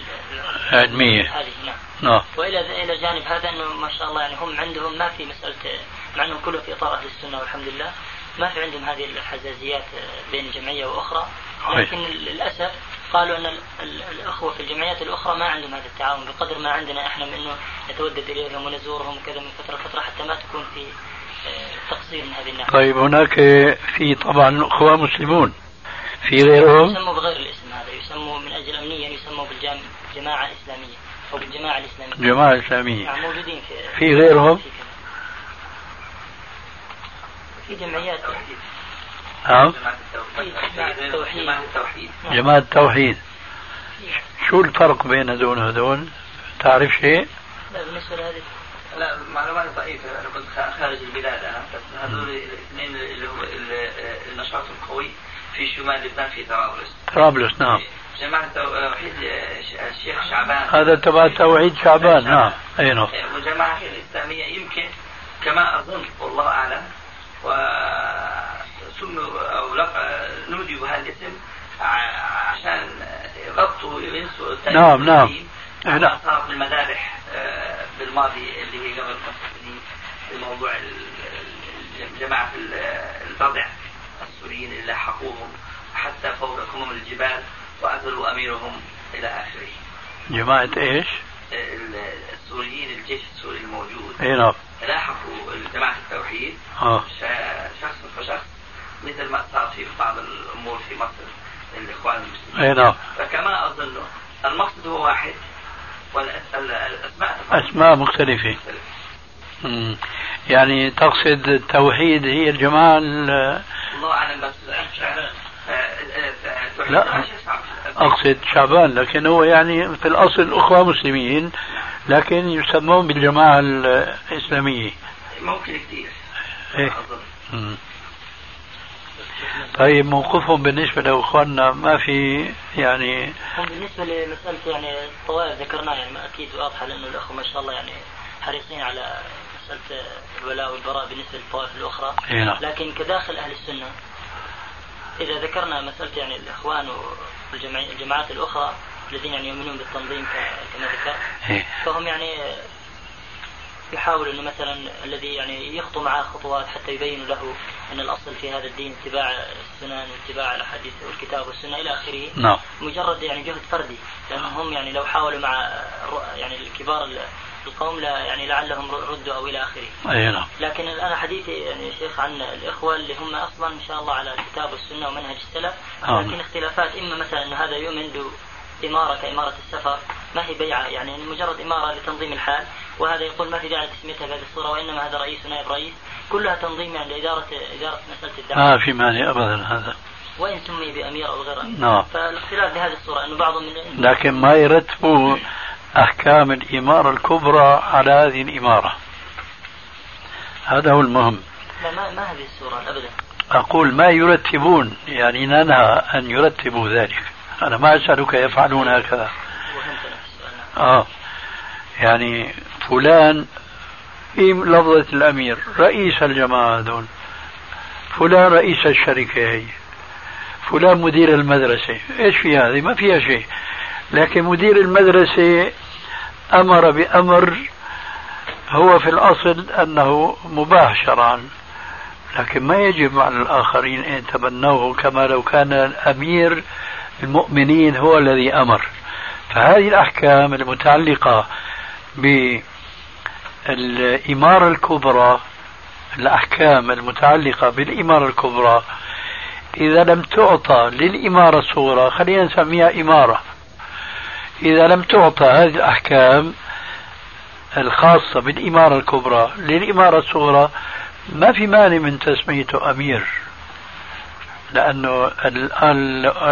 علمية. هذه نعم. نعم. وإلى إلى جانب هذا إنه ما شاء الله يعني هم عندهم ما في مسألة مع إنهم كلهم في إطار أهل السنة والحمد لله ما في عندهم هذه الحزازيات بين جمعية وأخرى. لكن للأسف قالوا أن ال- ال- الأخوة في الجمعيات الأخرى ما عندهم هذا التعاون بقدر ما عندنا إحنا من إنه نتودد إليهم ونزورهم وكذا من فترة لفترة حتى ما تكون في آه، تقصير من هذه الناحية. طيب هناك في طبعا اخوان مسلمون في غيرهم؟ يسموا بغير الاسم. هذا يسموا من أجل امنيا يسموا بالجماعة الإسلامية أو بالجماعة الإسلامية. جماعة إسلامية نعم موجودين في في غيرهم؟ في جمعيات. نعم. جماعة التوحيد. التوحيد. جماعة التوحيد. شو الفرق بين هذول وهذول تعرف شيء؟ لا بالنسبة لهذه. لا معلومات ضعيفة. أنا كنت خارج البلاد أنا. بس هذول الاثنين اللي هو ال- النشاط القوي. في شمال لبنان في طرابلس طرابلس نعم. جماعة التوحيد الشيخ شعبان. هذا تبع توحيد شعبان نعم. أي نعم. والجماعة الإسلامية يمكن كما أظن والله أعلم وسموا أو لق- نودوا بهذا الاسم عشان يغطوا ينسوا نعم، نعم. إيه، نعم. صار في المذابح آه، بالماضي اللي هي قبل خمس سنين ال- ال- جماعة ال- البضع السوريين اللي لاحقوهم حتى فوق كمم الجبال وأزلوا أميرهم إلى آخره. جماعة إيش؟ ال- السوريين الجيش السوري الموجود. أي نعم. لاحقوا جماعة التوحيد. ش- شخص فشخص مثل ما صار في بعض الأمور في مصر الإخوان المسلمين. أي نعم. فكما أظن المقصد هو واحد والأسماء أسماء مختلفة. مم. يعني تقصد التوحيد هي الجماعة ال- الله أعلم بس لا. أقصد شعبان لكن هو يعني في الأصل أخوة مسلمين لكن يسمون بالجماعة الإسلامية. ممكن كثير إيه. طيب موقفهم بالنسبة لأخواننا ما في يعني هم بالنسبة لمسألة يعني الطوائف ذكرناها يعني ما أكيد واضحة لأنه الأخوة ما شاء الله يعني حريصين على مسألة الولاء والبراء بالنسبة للطوائف الأخرى إيه. لكن كداخل أهل السنة إذا ذكرنا مسألة يعني الإخوان والجماعات الجماعات الأخرى الذين يعني يؤمنون بالتنظيم كما ذكرت إيه. فهم يعني يحاول إنه مثلا الذي يعني يخطو معه خطوات حتى يبين له أن الأصل في هذا الدين اتباع السنن واتباع الأحاديث والكتاب والسنة إلى آخره نعم مجرد يعني جهد فردي لأنهم هم يعني لو حاولوا مع يعني الكبار ال- القوم لا يعني لعلهم ردوا أو إلى آخره. أي نعم. لكن أنا حديثي يعني شيخ عن الإخوة اللي هم أصلا إن شاء الله على الكتاب والسنة ومنهج السلف. آه. لكن اختلافات إما مثلا أنه هذا يؤمن بإمارة كإمارة السفر ما هي بيعة يعني مجرد إمارة لتنظيم الحال وهذا يقول ما في داعي لتسميتها بهذه الصورة وإنما هذا رئيس ونائب رئيس. كلها تنظيم يعني لإدارة إدارة مسألة الدعوة. ما في مانع أبدا هذا. وإن سمي بأمير أو غير أمير نعم. فالاختلاف بهذه الصورة أنه بعضهم من لكن ما يرتبوا أحكام الإمارة الكبرى على هذه الإمارة. هذا هو المهم. لا ما, ما هذه الصورة أبدا. أقول ما يرتبون يعني ننهى أن يرتبوا ذلك. أنا ما أسألك يفعلون هكذا. آه. يعني فلان في لفظة الأمير رئيس الجماعة هذول. فلان رئيس الشركة هي. فلان مدير المدرسة. إيش في هذه؟ ما فيها شيء. لكن مدير المدرسة أمر بأمر هو في الأصل أنه مباح شرعا لكن ما يجب على الآخرين أن يتبنوه كما لو كان الأمير المؤمنين هو الذي أمر. فهذه الأحكام المتعلقة بالإمارة الكبرى الأحكام المتعلقة بالإمارة الكبرى إذا لم تعطى للإمارة الصغرى خلينا نسميها إمارة إذا لم تعطى هذه الأحكام الخاصة بالإمارة الكبرى للإمارة الصغرى ما في مانع من تسميته أمير لأنه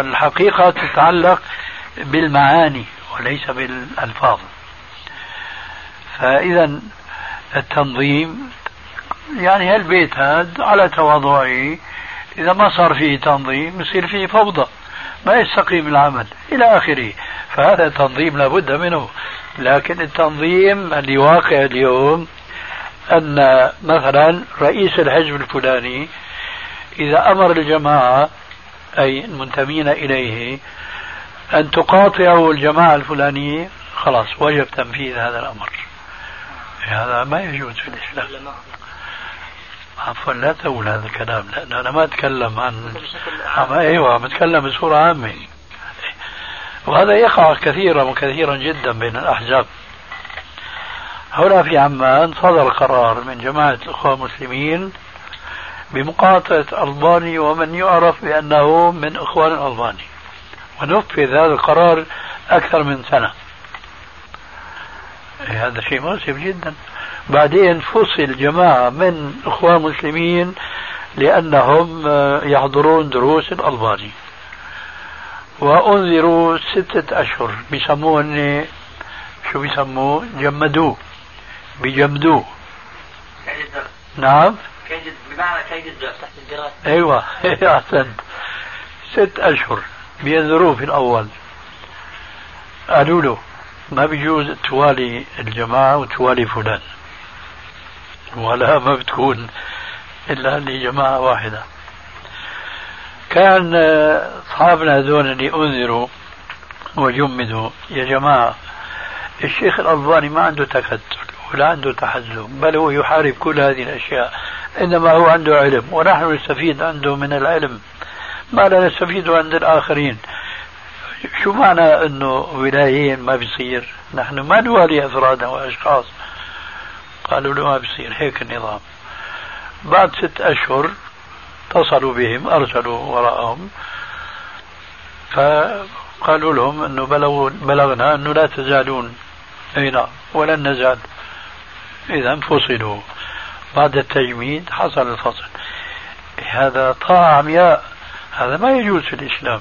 الحقيقة تتعلق بالمعاني وليس بالألفاظ. فإذا التنظيم يعني هالبيت هذا على تواضعه؟ إذا ما صار فيه تنظيم يصير فيه فوضى. ما يستقيم العمل إلى آخره. فهذا تنظيم لابد منه. لكن التنظيم اللي واقع اليوم أن مثلا رئيس الحزب الفلاني إذا أمر الجماعة أي المنتمين إليه أن تقاطعوا الجماعة الفلانية خلاص وجب تنفيذ هذا الأمر. هذا ما يجوز في الإسلام. عفوا لا تقول هذا الكلام. لأن أنا ما أتكلم عن عم أيوة بتكلم بصورة عامة. وهذا يقع كثيرا وكثيرا جدا بين الأحزاب. هنا في عمان صدر قرار من جماعة الأخوة المسلمين بمقاطعة ألباني ومن يعرف بأنه من إخوان الألباني ونفذ هذا القرار أكثر من سنة. هذا شيء مؤسف جدا. بعدين فصل جماعة من إخوان مسلمين لأنهم يحضرون دروس الألباني وأنذروا ستة أشهر بيسموه شو بيسموه؟ جمدوه. بيجمدوه نعم؟ بمعنى كيد تحت الدراسة أيوه احسنت ست أشهر بينذروه في الأول. قالوا له ما بيجوز توالي الجماعة وتوالي فلان. ولا ما بتكون إلا لجماعة واحدة. كان أصحابنا هذول اللي أنذروا وجمدوا يا جماعة الشيخ الألباني ما عنده تكتل ولا عنده تحزب بل هو يحارب كل هذه الأشياء إنما هو عنده علم ونحن نستفيد عنده من العلم. ما لا نستفيده عند الآخرين. شو معنى أنه ولايين ما بيصير؟ نحن ما نوالي أفرادا وأشخاص. قالوا له ما بيصير هيك النظام. بعد ست أشهر اتصلوا بهم أرسلوا وراءهم. فقالوا لهم أنه بلغنا أنه لا تزالون. أي نعم ولن نزال. إذا فصلوا. بعد التجميد حصل الفصل. هذا طاعة عمياء هذا ما يجوز في الإسلام.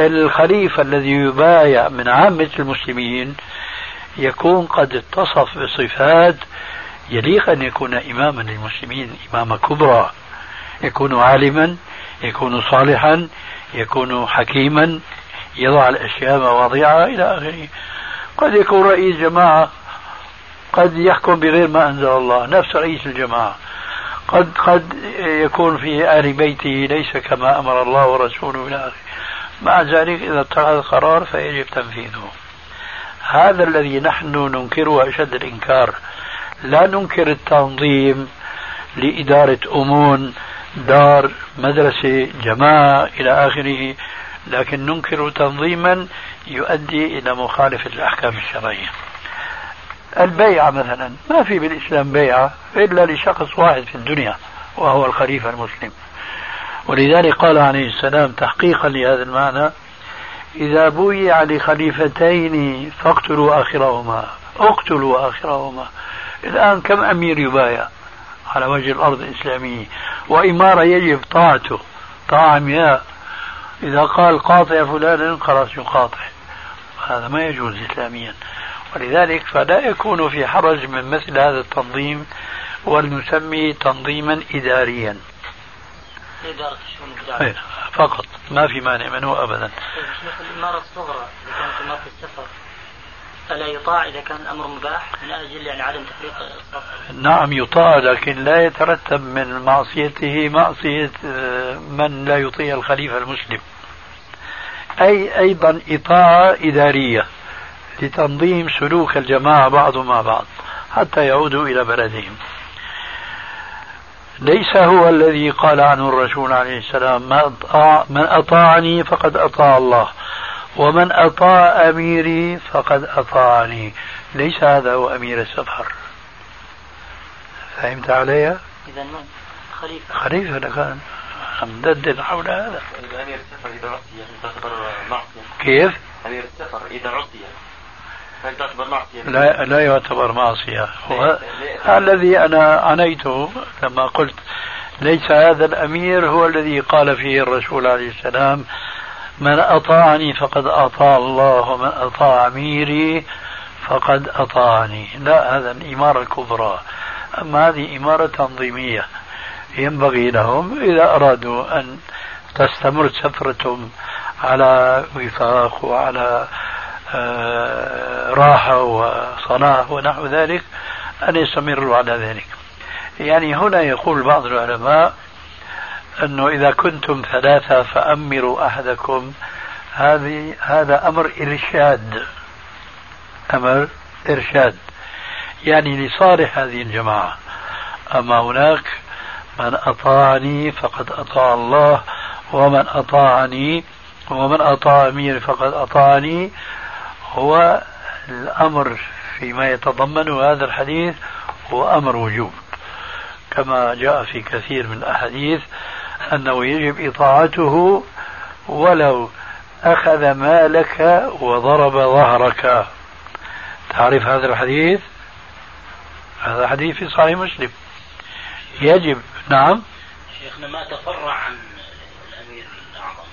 الخليفة الذي يبايع من عامة المسلمين يكون قد اتصف بصفات يليق أن يكون إماما للمسلمين إمامة كبرى. يكون عالما يكون صالحا يكون حكيما يضع الأشياء مواضيعها إلى آخره. قد يكون رئيس جماعة قد يحكم بغير ما أنزل الله نفس رئيس الجماعة. قد قد يكون في آل بيته ليس كما أمر الله ورسوله إلى آخره. مع ذلك إذا اتخذ قرار فيجب تنفيذه. هذا الذي نحن ننكره أشد الإنكار. لا ننكر التنظيم لإدارة أمون دار مدرسة جماعة إلى آخره لكن ننكر تنظيما يؤدي إلى مخالفة الأحكام الشرعية. البيعة مثلا ما في بالإسلام بيعة إلا لشخص واحد في الدنيا وهو الخليفة المسلم. ولذلك قال عليه السلام تحقيقا لهذا المعنى إذا بويع لخليفتين فاقتلوا آخرهما اقتلوا آخرهما. الآن كم أمير يبايع على وجه الأرض الإسلامية؟ وإمارة يجب طاعته طاعة عمياء إذا قال قاطع فلان خلاص يقاطع. هذا ما يجوز إسلاميا. ولذلك فلا يكون في حرج من مثل هذا التنظيم ولنسميه تنظيما إداريا. إدارة فقط. ما في مانع منه أبدا. الإمارة الصغرى إذا كانت إمارة السفر ألا يطاع إذا كان الأمر مباح من أجل يعني عدم تفريق الصف نعم يطاع لكن لا يترتب من معصيته معصية آه، من لا يطيع الخليفة المسلم. أي أيضا إطاعة إدارية لتنظيم سلوك الجماعة بعضهم مع بعض حتى يعودوا إلى بلدهم. ليس هو الذي قال عنه الرسول عليه السلام من أطاعني فقد أطاع الله. ومن أطاع أميري فقد أطاعني ليس هذا هو أمير السفر فهمت علي؟ إذا من؟ خليفة خليفة كان مددد حول هذا أمير السفر إذا عصي تعتبر معصية كيف؟ أمير السفر إذا عصي هل تعتبر معصية؟ لا لا يعتبر معصية هو الذي أنا عنيته لما قلت ليس هذا الأمير هو الذي قال فيه الرسول عليه السلام من أطاعني فقد أطاع الله ومن أطاع أميري فقد أطاعني. لا هذا الإمارة الكبرى. أما هذه إمارة تنظيمية ينبغي لهم إذا أرادوا أن تستمر سفرتهم على وفاق وعلى آه، راحة وصلاح ونحو ذلك أن يستمروا على ذلك. يعني هنا يقول بعض العلماء أنه إذا كنتم ثلاثة فأمروا أحدكم. هذه هذا أمر إرشاد. أمر إرشاد. يعني لصالح هذه الجماعة. أما هناك من أطاعني فقد أطاع الله ومن أطاعني ومن أطاع أمير فقد أطاعني. هو الأمر فيما يتضمنه هذا الحديث هو أمر وجوب. كما جاء في كثير من الأحاديث أنه يجب إطاعته ولو أخذ مالك وضرب ظهرك. تعرف هذا الحديث؟ هذا حديث في صحيح مسلم. يجب نعم. شيخنا ما تفرع عن الأمير الأعظم؟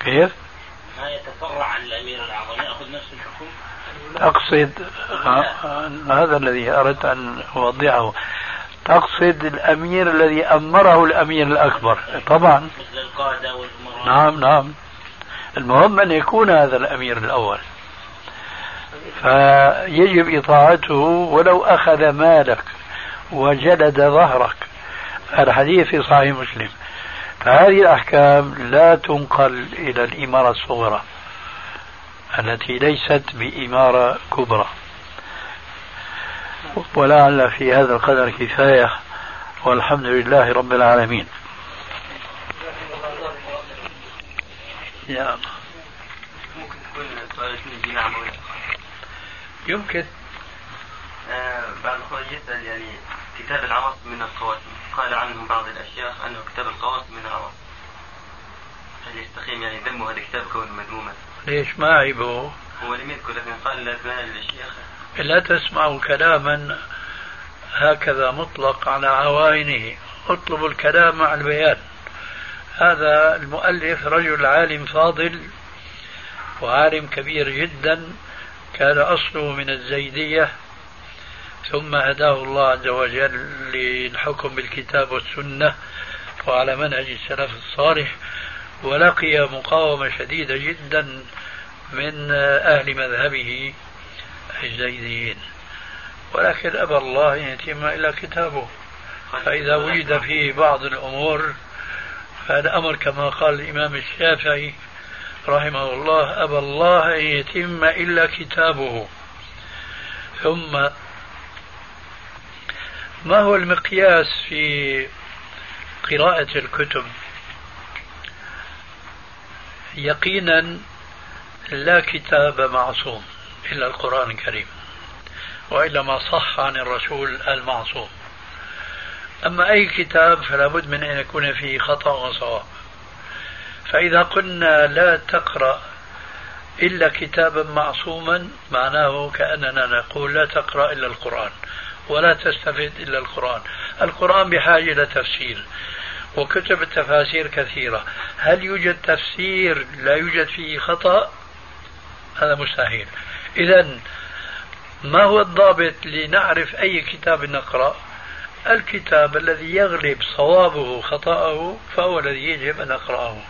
كيف؟ ما يتفرع عن الأمير الأعظم؟ يأخذ نفس الحكم؟ أقصد هذا الذي أردت أن أوضحه. تقصد الأمير الذي أمره الأمير الأكبر. طبعا. نعم نعم. المهم أن يكون هذا الأمير الأول. فيجب إطاعته ولو أخذ مالك وجلد ظهرك. الحديث في صحيح مسلم. فهذه الأحكام لا تنقل إلى الإمارة الصغرى التي ليست بإمارة كبرى. ولعل في هذا القدر كفاية والحمد لله رب العالمين. يا الله. يمكن. آه بعد الخروج يسأل يعني كتاب العواصم من القواسم قال عنهم بعض الأشياخ أنه كتاب القواسم من العواصم. هل يستقيم يعني ذم هذا الكتاب كونه مذموما؟ ليش ما عيبه؟ هو لم يذكر لكن قال الأسماء للشيخ لا تسمعوا كلاما هكذا مطلق على عوائنه. اطلبوا الكلام مع البيان. هذا المؤلف رجل عالم فاضل وعالم كبير جدا كان أصله من الزيدية ثم هداه الله عز وجل للحكم بالكتاب والسنة وعلى منهج السلف الصالح ولقي مقاومة شديدة جدا من أهل مذهبه. الزيديين. ولكن أبى الله أن يتم إلا كتابه. فإذا وجد فيه بعض الأمور فهذا أمر كما قال الإمام الشافعي رحمه الله أبى الله أن يتم إلا كتابه. ثم ما هو المقياس في قراءة الكتب؟ يقينا لا كتاب معصوم. إلا القرآن الكريم وإلا ما صح عن الرسول المعصوم. أما أي كتاب فلا بد من أن يكون فيه خطأ وصواب. فإذا قلنا لا تقرأ إلا كتابا معصوما معناه كأننا نقول لا تقرأ إلا القرآن ولا تستفيد إلا القرآن. القرآن بحاجة إلى تفسير وكتب التفاسير كثيرة. هل يوجد تفسير لا يوجد فيه خطأ؟ هذا مستحيل. إذا ما هو الضابط لنعرف أي كتاب نقرأ؟ الكتاب الذي يغلب صوابه خطأه فهو الذي يجب أن نقرأه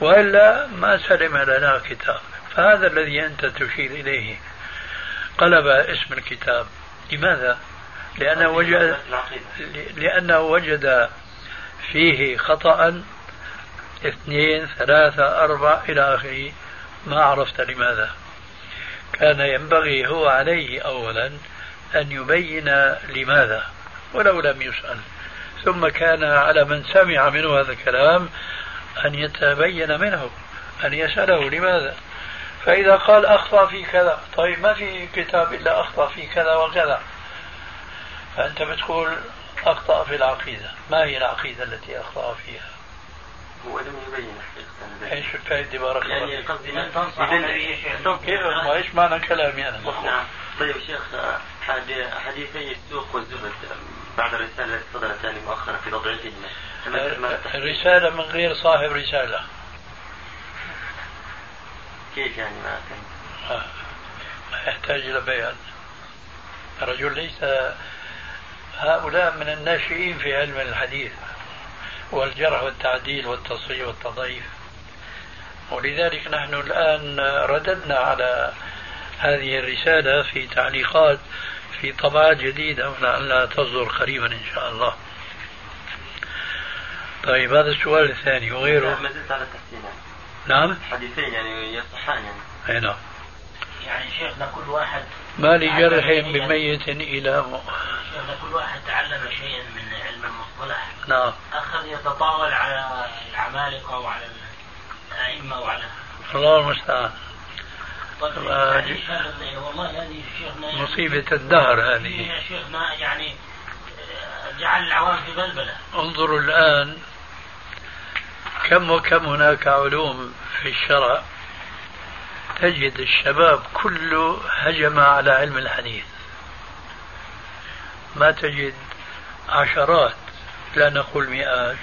وإلا ما سلم لنا كتاب فهذا الذي أنت تشير إليه. قلب اسم الكتاب. لماذا؟ لأنه وجد لأنه وجد فيه خطأ. اثنين ثلاثة أربعة إلى آخره. ما عرفت لماذا؟ كان ينبغي هو عليه أولا أن يبين لماذا ولو لم يسأل. ثم كان على من سمع منه هذا الكلام أن يتبين منه أن يسأله لماذا. فإذا قال أخطأ في كذا طيب ما في كتاب إلا أخطأ في كذا وكذا؟ فأنت بتقول أخطأ في العقيدة. ما هي العقيدة التي أخطأ فيها؟ هو لم يبين إيش الفائدة بارك الله يعني قصدي من تنصح كيف؟ ما إيش معنى كلامي أنا؟ نعم. طيب شيخ حديثي السوق والزبد. بعد الرسالة التي صدرت يعني مؤخرا في تضعيف الرسالة من غير صاحب رسالة. كيف يعني ما آه. ما يحتاج إلى بيان. الرجل ليس هؤلاء من الناشئين في علم الحديث. والجرح والتعديل والتصحيح والتضعيف. ولذلك نحن الآن رددنا على هذه الرسالة في تعليقات في طبعات جديدة ولعلها تصدر قريبا إن شاء الله. طيب هذا السؤال الثاني وغيره؟ ما زلت على التحسين نعم؟ حديثين يعني يصحان يعني. أي نعم. يعني شيخنا كل واحد ما لجرح بميت إلى شيخنا كل واحد تعلم شيئا من علم المصطلح نعم. أخذ يتطاول على العمالقة وعلى الأئمة وعلى الله المستعان. طيب يعني والله هذه شيخنا مصيبة الدهر هذه. يا شيخنا يعني جعل العوام في بلبلة. انظروا الآن كم وكم هناك علوم في الشرع. تجد الشباب كله هجم على علم الحديث. ما تجد عشرات لا نقول مئات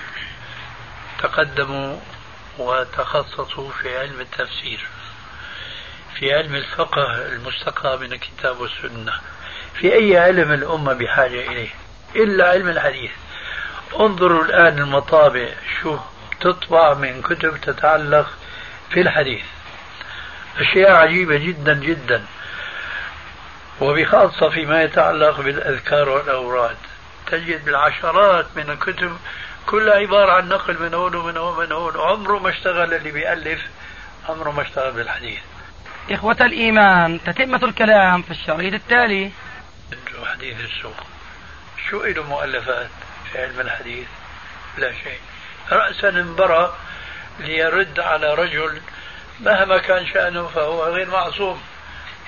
تقدموا وتخصصوا في علم التفسير في علم الفقه المستقى من الكتاب والسنة في أي علم الأمة بحاجة إليه إلا علم الحديث. انظروا الآن المطابع شو تطبع من كتب تتعلق في الحديث. أشياء عجيبة جدا جدا. وبخاصة فيما يتعلق بالأذكار والأوراد. تجد بالعشرات من الكتب كلها عبارة عن نقل من هون ومن هون ومن هون. عمره ما اشتغل اللي بيألف عمره ما اشتغل بالحديث. إخوة الإيمان تتمة الكلام في الشريط التالي. حديث السوق. شو له مؤلفات؟ في علم الحديث لا شيء. رأسا انبرى ليرد على رجل مهما كان شأنه فهو غير معصوم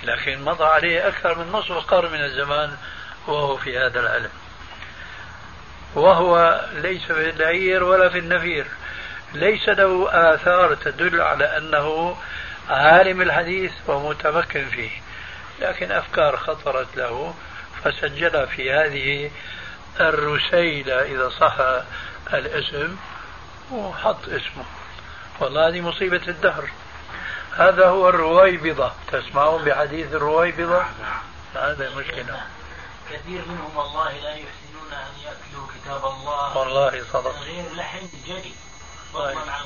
لكن مضى عليه أكثر من نصف قرن من الزمان وهو في هذا العلم. وهو ليس في العير ولا في النفير ليس له آثار تدل على أنه عالم الحديث ومتمكن فيه لكن أفكار خطرت له فسجلها في هذه الرسيلة إذا صح الاسم وحط اسمه والله هذه مصيبة الدهر. هذا هو الرويبضة. تسمعون بحديث الرويبضة؟ هذا مشكلة. كثير منهم والله لا يحسنون أن يأكلوا كتاب الله. والله صدق. غير لحن جدي فضلا عن